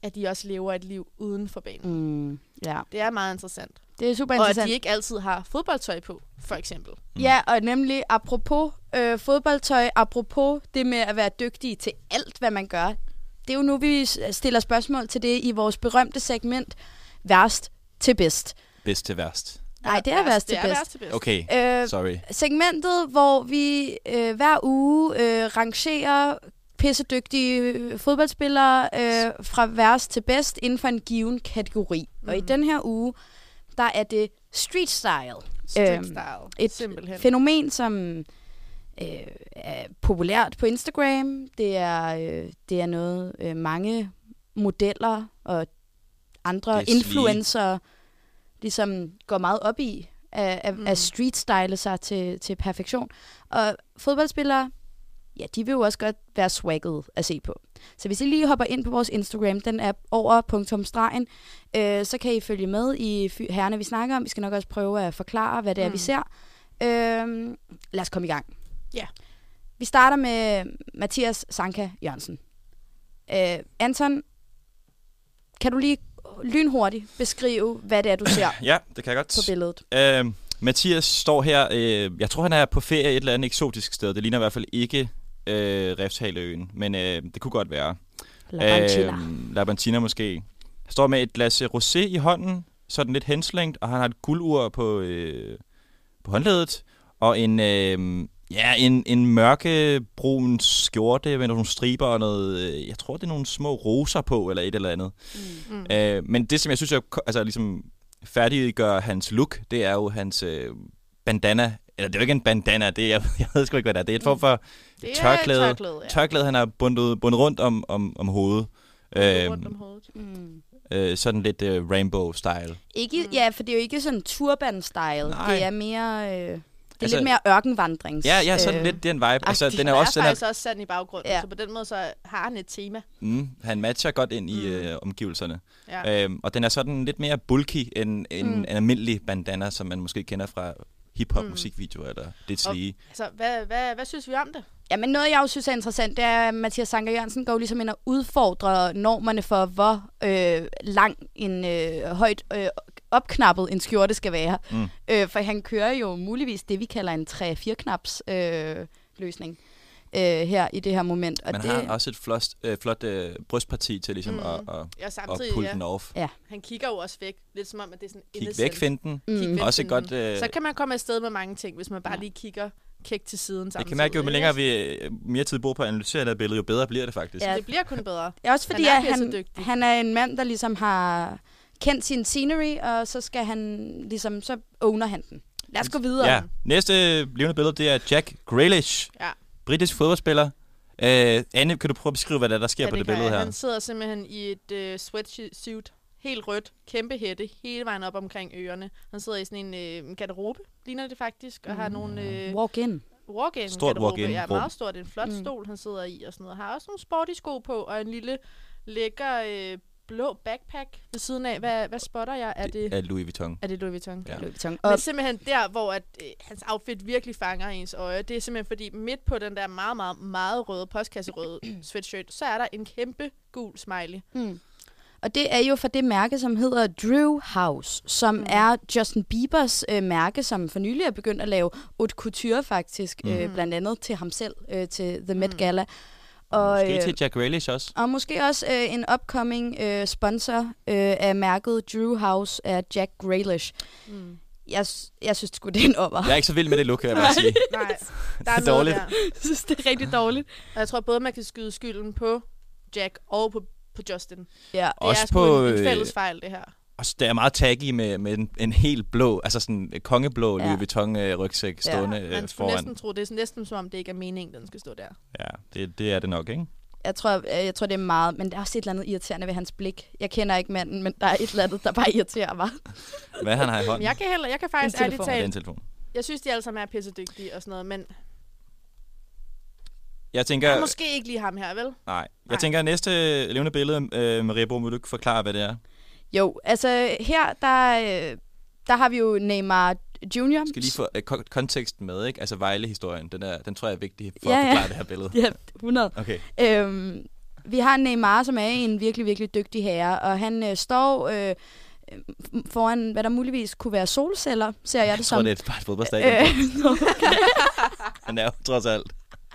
at de også lever et liv uden for banen. Mm. Ja, Det er meget interessant. det er super Og at interessant. de ikke altid har fodboldtøj på, for eksempel. Ja, og nemlig apropos øh, fodboldtøj, apropos det med at være dygtig til alt, hvad man gør. Det er jo nu, vi stiller spørgsmål til det i vores berømte segment, værst til bedst. Bedst til værst. Nej, det er værst til det er bedst. værst til bedst. Okay, Øh, sorry. segmentet, hvor vi øh, hver uge øh, rangerer pissedygtige øh, fodboldspillere øh, fra værst til bedst inden for en given kategori. Mm. Og i Mhm. den her uge, der er det street style. Street Øhm, style. et Simpelthen. fænomen, som øh, er populært på Instagram. Det er, øh, det er noget, øh, mange modeller og andre er influencer ligesom går meget op i at, at, Mm. at street style sig til, til perfektion. Og fodboldspillere, ja, de vil jo også godt være swagget at se på. Så hvis I lige hopper ind på vores Instagram, den er over punktum stregen, øh, så kan I følge med i fy- herrerne, vi snakker om. Vi skal nok også prøve at forklare, hvad det er, Mm. vi ser. Øh, lad os komme i gang. Ja. Vi starter med Mathias Sanka Jørgensen. Øh, Anton, kan du lige lynhurtigt beskrive, hvad det er, du ser Ja, det kan jeg godt. på billedet? Øh, Mathias står her. Øh, jeg tror, han er på ferie et eller andet eksotisk sted. Det ligner i hvert fald ikke øh, Refshaleøen, men øh, det kunne godt være. Labantina. Øh, Labantina måske. Han står med et glas rosé i hånden, sådan lidt henslængt, og han har et guldur på, øh, på håndledet, og en, øh, ja, en, en mørkebrun skjorte med nogle striber og noget, øh, jeg tror, det er nogle små roser på, eller et eller andet. Mm. Øh, men det, som jeg synes, jeg, altså, ligesom færdiggør hans look, det er jo hans øh, bandana. Eller det er jo ikke en bandana, det er, jeg, jeg ved sgu ikke, hvad det er. Det er et form for Det er et tørklæde, tørklæde, ja. tørklæde, han har bundet, bundet rundt om, om, om hovedet. Rundt Øh, om hovedet. Mm. øh, sådan lidt øh, rainbow-style. Ikke, ja, for det er jo ikke sådan turban-style. Nej. Det er mere... Øh, det er Altså- lidt mere ørkenvandrings. Ja, ja, sådan øh, lidt den vibe. Altså, den er Han også, er den er, faktisk også sand i baggrunden, Ja. ja. så på den måde så har han et tema. mm, han matcher godt ind i Mm. øh, omgivelserne. Ja. Øhm, og den er sådan lidt mere bulky end en, Mm. en almindelig bandana, som man måske kender fra hip-hop Mm. musikvideoer eller det Og- lige. Altså, hvad, hvad, hvad synes vi om det? Ja, men noget, jeg jo synes er interessant, det er, at Mathias Sanker Jørgensen går jo ligesom ind og udfordrer normerne for, hvor øh, lang en øh, højt øh, opknappet en skjorte skal være. Mm. Øh, for han kører jo muligvis det, vi kalder en 3-4-knaps øh, løsning øh, her i det her moment. Og Man det, har også et flot, øh, flot øh, brystparti til ligesom Mm. at, at, Ja, at samtidig, pulle ja. den off. Ja. Han kigger jo også væk, lidt som om, at det er sådan Kig innocent. væk, finten. Mm. Kig væk, Også finden. godt... Øh, Så kan man komme afsted med mange ting, hvis man bare Ja. lige kigger kæk til siden jeg samtidig. kan mærke, jo længere vi øh, mere tid bruger på at analysere det billede, jo bedre bliver det faktisk. Ja. Det bliver kun bedre. Ja, også fordi Han er at han, han er en mand, der ligesom har kendt sin scenery, og så skal han ligesom, så owner han den. Lad os gå videre. Ja, næste levende billede, det er Jack Grealish. Ja. Britisk fodboldspiller. Øh, Anne, kan du prøve at beskrive, hvad der, er, der sker Ja, på det, billede jeg. her? Han sidder simpelthen i et øh, sweatsuit, helt rødt, kæmpe hætte, hele vejen op omkring ørerne. Han sidder i sådan en øh, garderobe, ligner det faktisk, og har nogle... Øh, Walk in. walk-in Stort garderobe. walk-in Ja, meget stort. En flot Mm. mm. stol, han sidder i og sådan noget. Har også nogle sporty sko på, og en lille lækker øh, blå backpack ved siden af. Hvad, hvad spotter jeg? Er det, Af Louis Vuitton. er det Louis Vuitton? Ja. Louis Vuitton. Men Og, simpelthen der, hvor at, øh, hans outfit virkelig fanger ens øje, det er simpelthen fordi midt på den der meget, meget, meget røde, postkasserøde sweatshirt, så er der en kæmpe gul smiley. mm. Og det er jo for det mærke, som hedder Drew House, som mm. er Justin Biebers øh, mærke, som for nylig er begyndt at lave haute couture faktisk, mm. øh, blandt andet til ham selv, øh, til The Met Gala. Og, Måske øh, til Jack Grealish også. og måske også øh, en upcoming øh, sponsor øh, af mærket Drew House er Jack Grealish. Mm. Jeg, jeg synes sgu, det er en over. Jeg er ikke så vild med det look, kan jeg bare sige. Nej, Det der er er noget dårligt. der. Jeg synes, det er rigtig dårligt. Og jeg tror både, man kan skyde skylden på Jack og på, på Justin. Ja. Det Også er sgu på, en, en øh, fælles fejl, det her. Og det er meget taggy med, med en, en helt blå, altså sådan en kongeblå Ja. Louis Vuitton øh, rygsæk stående Man øh, skulle foran. næsten tro, det er næsten som om, det ikke er meningen, den skal stå der. Ja, det, det er det nok, ikke? Jeg tror, øh, jeg tror, det er meget, men der er også et eller andet irriterende ved hans blik. Jeg kender ikke manden, men der er et eller andet, der bare irriterer mig. Hvad han har i Men hånden? jeg kan, heller, jeg kan faktisk ærligt. Ja, er tale... en telefon. Jeg synes, de alle sammen er pissedygtige og sådan noget, men Jeg tænker... ja. måske ikke lige ham her, vel? Nej. Jeg tænker, at næste levende billede, øh, Maria Bo, vil du ikke forklare, hvad det er? Jo, altså her, der, øh, der har vi jo Neymar Junior. skal lige få kon- konteksten med, ikke? Altså Vejle-historien, den, er, den tror jeg er vigtig for Ja, at ja. forklare det her billede. Ja, 100. Okay. Øhm, vi har Neymar, som er en virkelig, virkelig dygtig herre, og han øh, står øh, foran, hvad der muligvis kunne være solceller, ser jeg det Jeg som. tror, det er et- bare et fodboldstadion. Øh, okay. Han er jo trods alt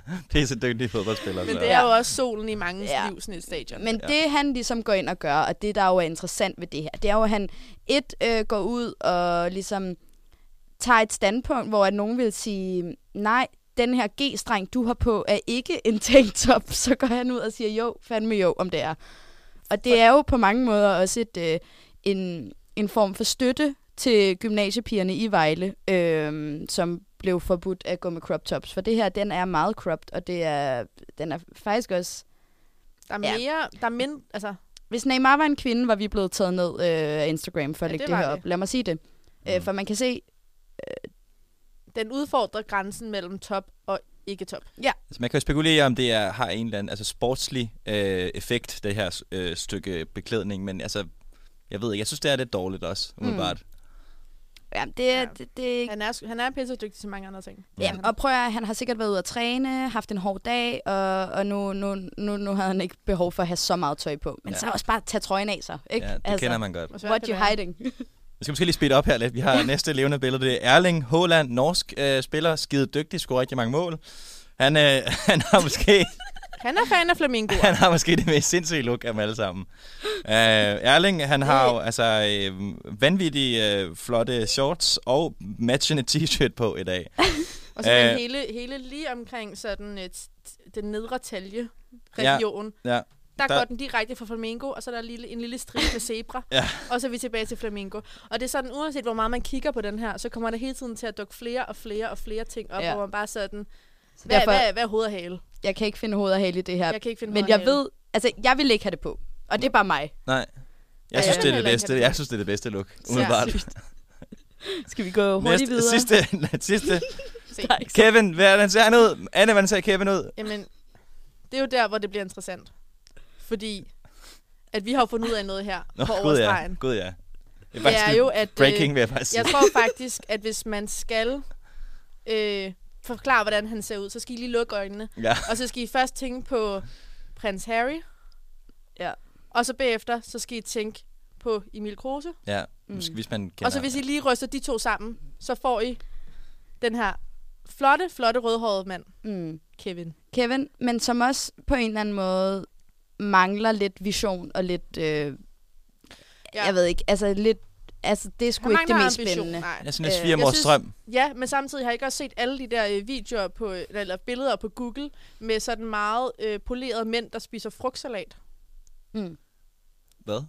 pisse dygtig fodboldspiller. Men det er jo også solen i mange Ja. ja. liv, sådan et stadion. Men ja. det han ligesom går ind og gør, og det der jo er interessant ved det her, det er jo, at han et øh, går ud og ligesom tager et standpunkt, hvor at nogen vil sige, nej, den her G-streng, du har på, er ikke en tanktop. Så går han ud og siger, jo, fandme jo, om det er. Og det er jo på mange måder også et, øh, en, en form for støtte til gymnasiepigerne i Vejle, øh, som blev forbudt at gå med crop tops. For det her, den er meget cropped, og det er, den er faktisk også... Der er mere, ja. der er mind, altså, Hvis Neymar var en kvinde, var vi blevet taget ned øh, af Instagram for at Ja, lægge det det, her op. Lad mig sige det. Mm. Øh, for man kan se... den udfordrer grænsen mellem top og ikke top. Ja. Altså, man kan jo spekulere, om det er, har en eller anden altså sportslig øh, effekt, det her øh, stykke beklædning, men altså, jeg ved ikke, jeg synes, det er lidt dårligt også, umiddelbart. Ja, det, ja. det, det Han er, han er pissedygtig til mange andre ting. Ja, og prøv at, han har sikkert været ude at træne, haft en hård dag, og, og nu, nu, nu, nu havde han ikke behov for at have så meget tøj på. Men Ja. så også bare tage trøjen af sig, ikke? Altså, Ja, det kender man godt. What you hiding? Vi skal måske lige speede op her lidt. Vi har næste levende billede. Det er Erling Haaland, norsk øh, spiller, skide dygtig, scorer rigtig mange mål. Han, øh, han har måske Han er fan af flamingoer. han har måske det mest sindssyge look af dem alle sammen. Uh, Erling, han har jo altså øh, vanvittige øh, flotte shorts og matchende t-shirt på i dag. Og så den Øh, hele, hele lige omkring sådan et, den nedre talje region. Ja, ja. Der, Der- går den direkte fra flamingo, og så er der en lille, en lille stribe med zebra. Ja. Og så er vi tilbage til flamingo. Og det er sådan, uanset hvor meget man kigger på den her, så kommer der hele tiden til at dukke flere og flere og flere ting op, ja. hvor man bare sådan, hvad, derfor- hvad, hvad er hoved og hale? Jeg kan ikke finde hoved og hale i det her. Jeg kan ikke finde Men jeg hale. ved, altså jeg vil ikke have det på. Og det er bare mig. Nej. Ja, Jeg synes, jeg det er det bedste. det. Jeg synes, det er det bedste look. Umiddelbart. Skal vi gå hurtigt videre? Sidste, sidste. Kevin, hvordan ser han ud? Anne, hvordan ser Kevin ud? Jamen, det er jo der, hvor det bliver interessant. Fordi, at vi har fundet ud af noget her Nå, på gud ja. Gud ja. Det er lige jo, at... Breaking, øh, vil jeg faktisk. Jeg tror faktisk, at hvis man skal øh, forklare, hvordan han ser ud, så skal I lige lukke øjnene. Ja. Og så skal I først tænke på prins Harry. Ja. Og så bagefter, så skal I tænke på Emil Kruse. Ja, måske, hvis man kender... Og så hvis I lige ryster de to sammen, så får I den her flotte, flotte rødhårede mand, Mm. Kevin. Kevin, men som også på en eller anden måde mangler lidt vision og lidt... Øh, ja. Jeg ved ikke, altså lidt... Altså, det er sgu ikke det mest ambition, spændende. nej. Øh, Jeg synes- drøm. Ja, men samtidig har jeg ikke også set alle de der øh, videoer på, eller billeder på Google med sådan meget øh, polerede mænd, der spiser frugtsalat. Mm. Hvad?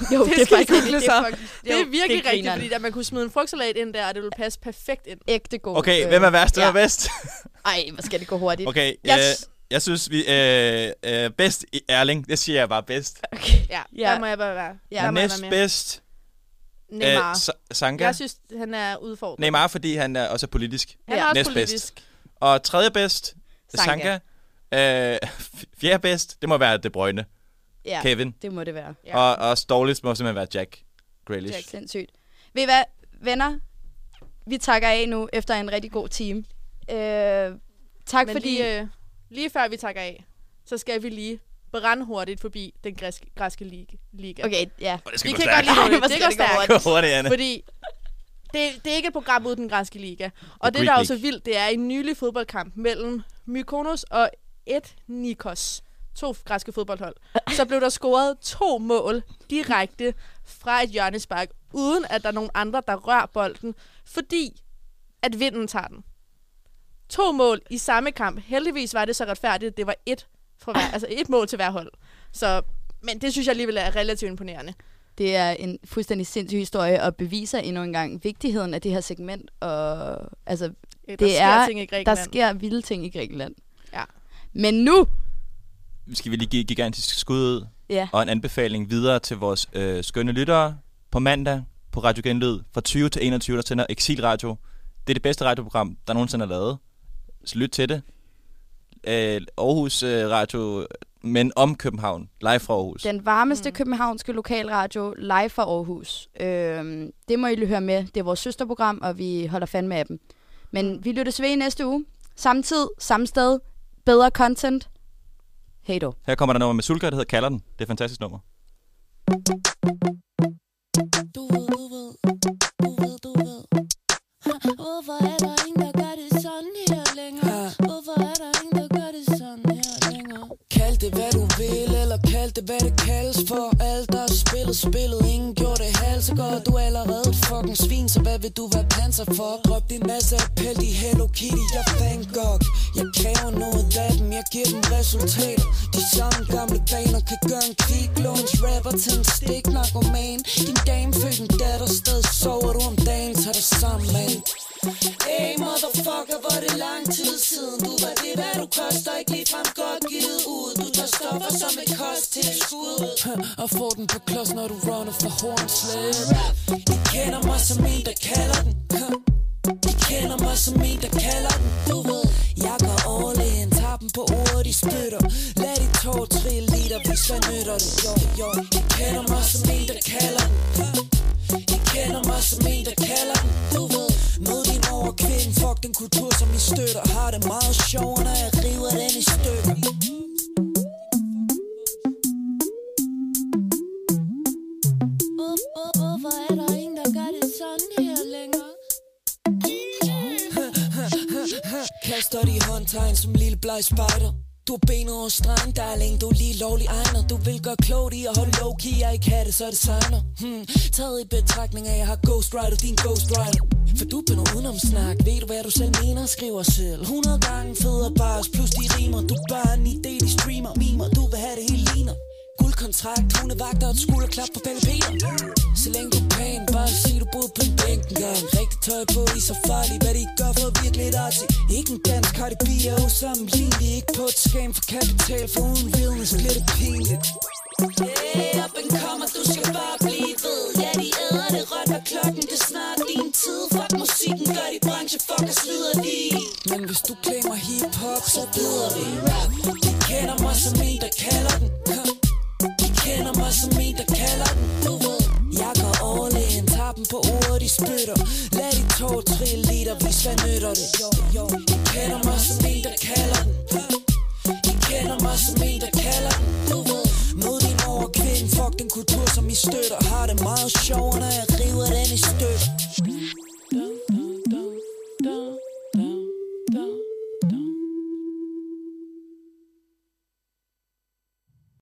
Jo, det, er skal faktisk google det, så. er, Det fucking- er virkelig det er rigtigt, fordi at man kunne smide en frugtsalat ind der, og det ville passe perfekt ind. Ægte god. Okay, hvem er værst? Hvem er ja. bedst? Ej, hvor skal det gå hurtigt. Okay, Jeg jeg, s- jeg synes, vi øh, øh, bedst i Erling. Det siger jeg bare bedst. Okay. Ja, Ja. der må jeg bare være. Ja, der Næst bedst Neymar. øh, Sa- Sanka. Jeg synes, han er udfordret. Neymar, fordi han er også politisk. Han er også Næst politisk. bedst. Og tredje bedst, Sanka. Sanka. Øh, fjerde bedst, det må være De Bruyne. Ja, Kevin. det må det være. Ja. Og, og dårligst må simpelthen være Jack Grealish. Jack. Sindssygt. Ved I hvad, venner? Vi takker af nu efter en rigtig god time. Øh, tak Men fordi... lige, øh, lige før vi takker af, så skal vi lige brandhurtigt forbi den græske, græske liga. liga. Okay, ja. Og det skal Vi gå kan stærkt. godt lide det. Det skal går det gå stærkt. hurtigt. Gå hurtigt, Anne. Fordi det, det er ikke et program uden den græske liga. Og det, Greek der er jo så vildt, det er en nylig fodboldkamp mellem Mykonos og Etnikos. To græske fodboldhold. Så blev der scoret to mål direkte fra et hjørnespark, uden at der er nogen andre, der rører bolden, fordi at vinden tager den. To mål i samme kamp. Heldigvis var det så retfærdigt, at det var et, fra hver, altså et mål til hver hold. Så, men det synes jeg alligevel er relativt imponerende. Det er en fuldstændig sindssyg historie, og beviser endnu en gang vigtigheden af det her segment. Og, altså, Ja, der det sker er, ting i der Grækenland. sker vilde ting i Grækenland. Ja. Men nu, Skal vi lige give gigantisk skud ud Ja. og en anbefaling videre til vores øh, skønne lyttere på mandag på Radio Genlyd fra 20 til 21, der sender Exil Radio. Det er det bedste radioprogram, der nogensinde er lavet. Så lyt til det. Øh, Aarhus øh, Radio, men om København, live fra Aarhus. den varmeste mm. københavnske lokalradio live fra Aarhus. Øhm, det må I høre med. Det er vores søsterprogram, og vi holder fandme af dem. Men vi lyttes ved i næste uge. Samme tid, samme sted, bedre content. Hej då. Her kommer der nummer med Sulka, der hedder Kalder den. Det er et fantastisk nummer. Hvorfor er der ingen, der gør det sådan her længere? Hvorfor det hvad du vil, eller kald det hvad det kaldes for. Alt der er spillet, spillet, ingen gjorde det halv så godt Du er allerede et fucking svin, så hvad vil du være panser for? Drop din masse appel, de Hello Kitty, jeg Van Gogh Jeg kræver noget af dem, jeg giver dem resultater De samme gamle vaner kan gøre en kvick lunch Rapper til en stik narkoman Din dame født en datter, stadig sover du om dagen. Tag dig sammen, man Hey motherfucker, hvor er det lang tid siden? Du var det, hvad du koster, ikke lige frem godt givet ud. Du tager stoffer som et kosttilskud. Og får den på klods, når du runner for hornslæb I kender mig som en, der kalder den. I kender mig som en, der kalder den. Du ved, jeg går all in. Tager dem på ordet, de spytter. Lad de tår trille liter, hvis hvad nytter det. Jo, jo, I kender dig spejder. Du har benet over stregen, darling, du er lige lovlig egner. Du vil gøre klogt i at holde low-key, jeg ikke have det, så det designer hmm. Taget i betragtning af, at jeg har Ghost Rider, din Ghost Rider For du er noget udenom snak, ved du hvad du selv mener, skriver selv. 100 gange federe bars, plus de rimer. Du er bare en idé, de streamer, mimer, du vil have det hele ligner. Guldkontrakt, hundevagter og et skulderklap på Pelle Peter. Så længe du er pæn, bare sig du boede på en bænk engang Rigtig tøj på, I så farlige, hvad de gør for at virke lidt artig. Ikke en dansk Cardi B er usammenlignelig. Ikke på et skam for kapital, for uden realness bliver det pinligt. Hey, op and kommer, du skal bare blive ved. Ja, de æder det råt, hvad klokken, det er snart din tid. Fuck musikken, gør de branche, fuck og slider de. Men hvis du klemmer hip-hop, så bider vi rap. De kender mig som en, der kalder den De kender mig som en, der kalder den. Du ved, jeg går all in. Tager dem på ordet, de spytter. Lad de to trille liter, hvis hvad nytter det. Jo, jo, I kender mig som en, der kalder den. I kender mig som en, der kalder den. Du ved, mod din overkvinde. Fuck den kultur, som I støtter. Har det meget sjovt, når jeg river den i stykker.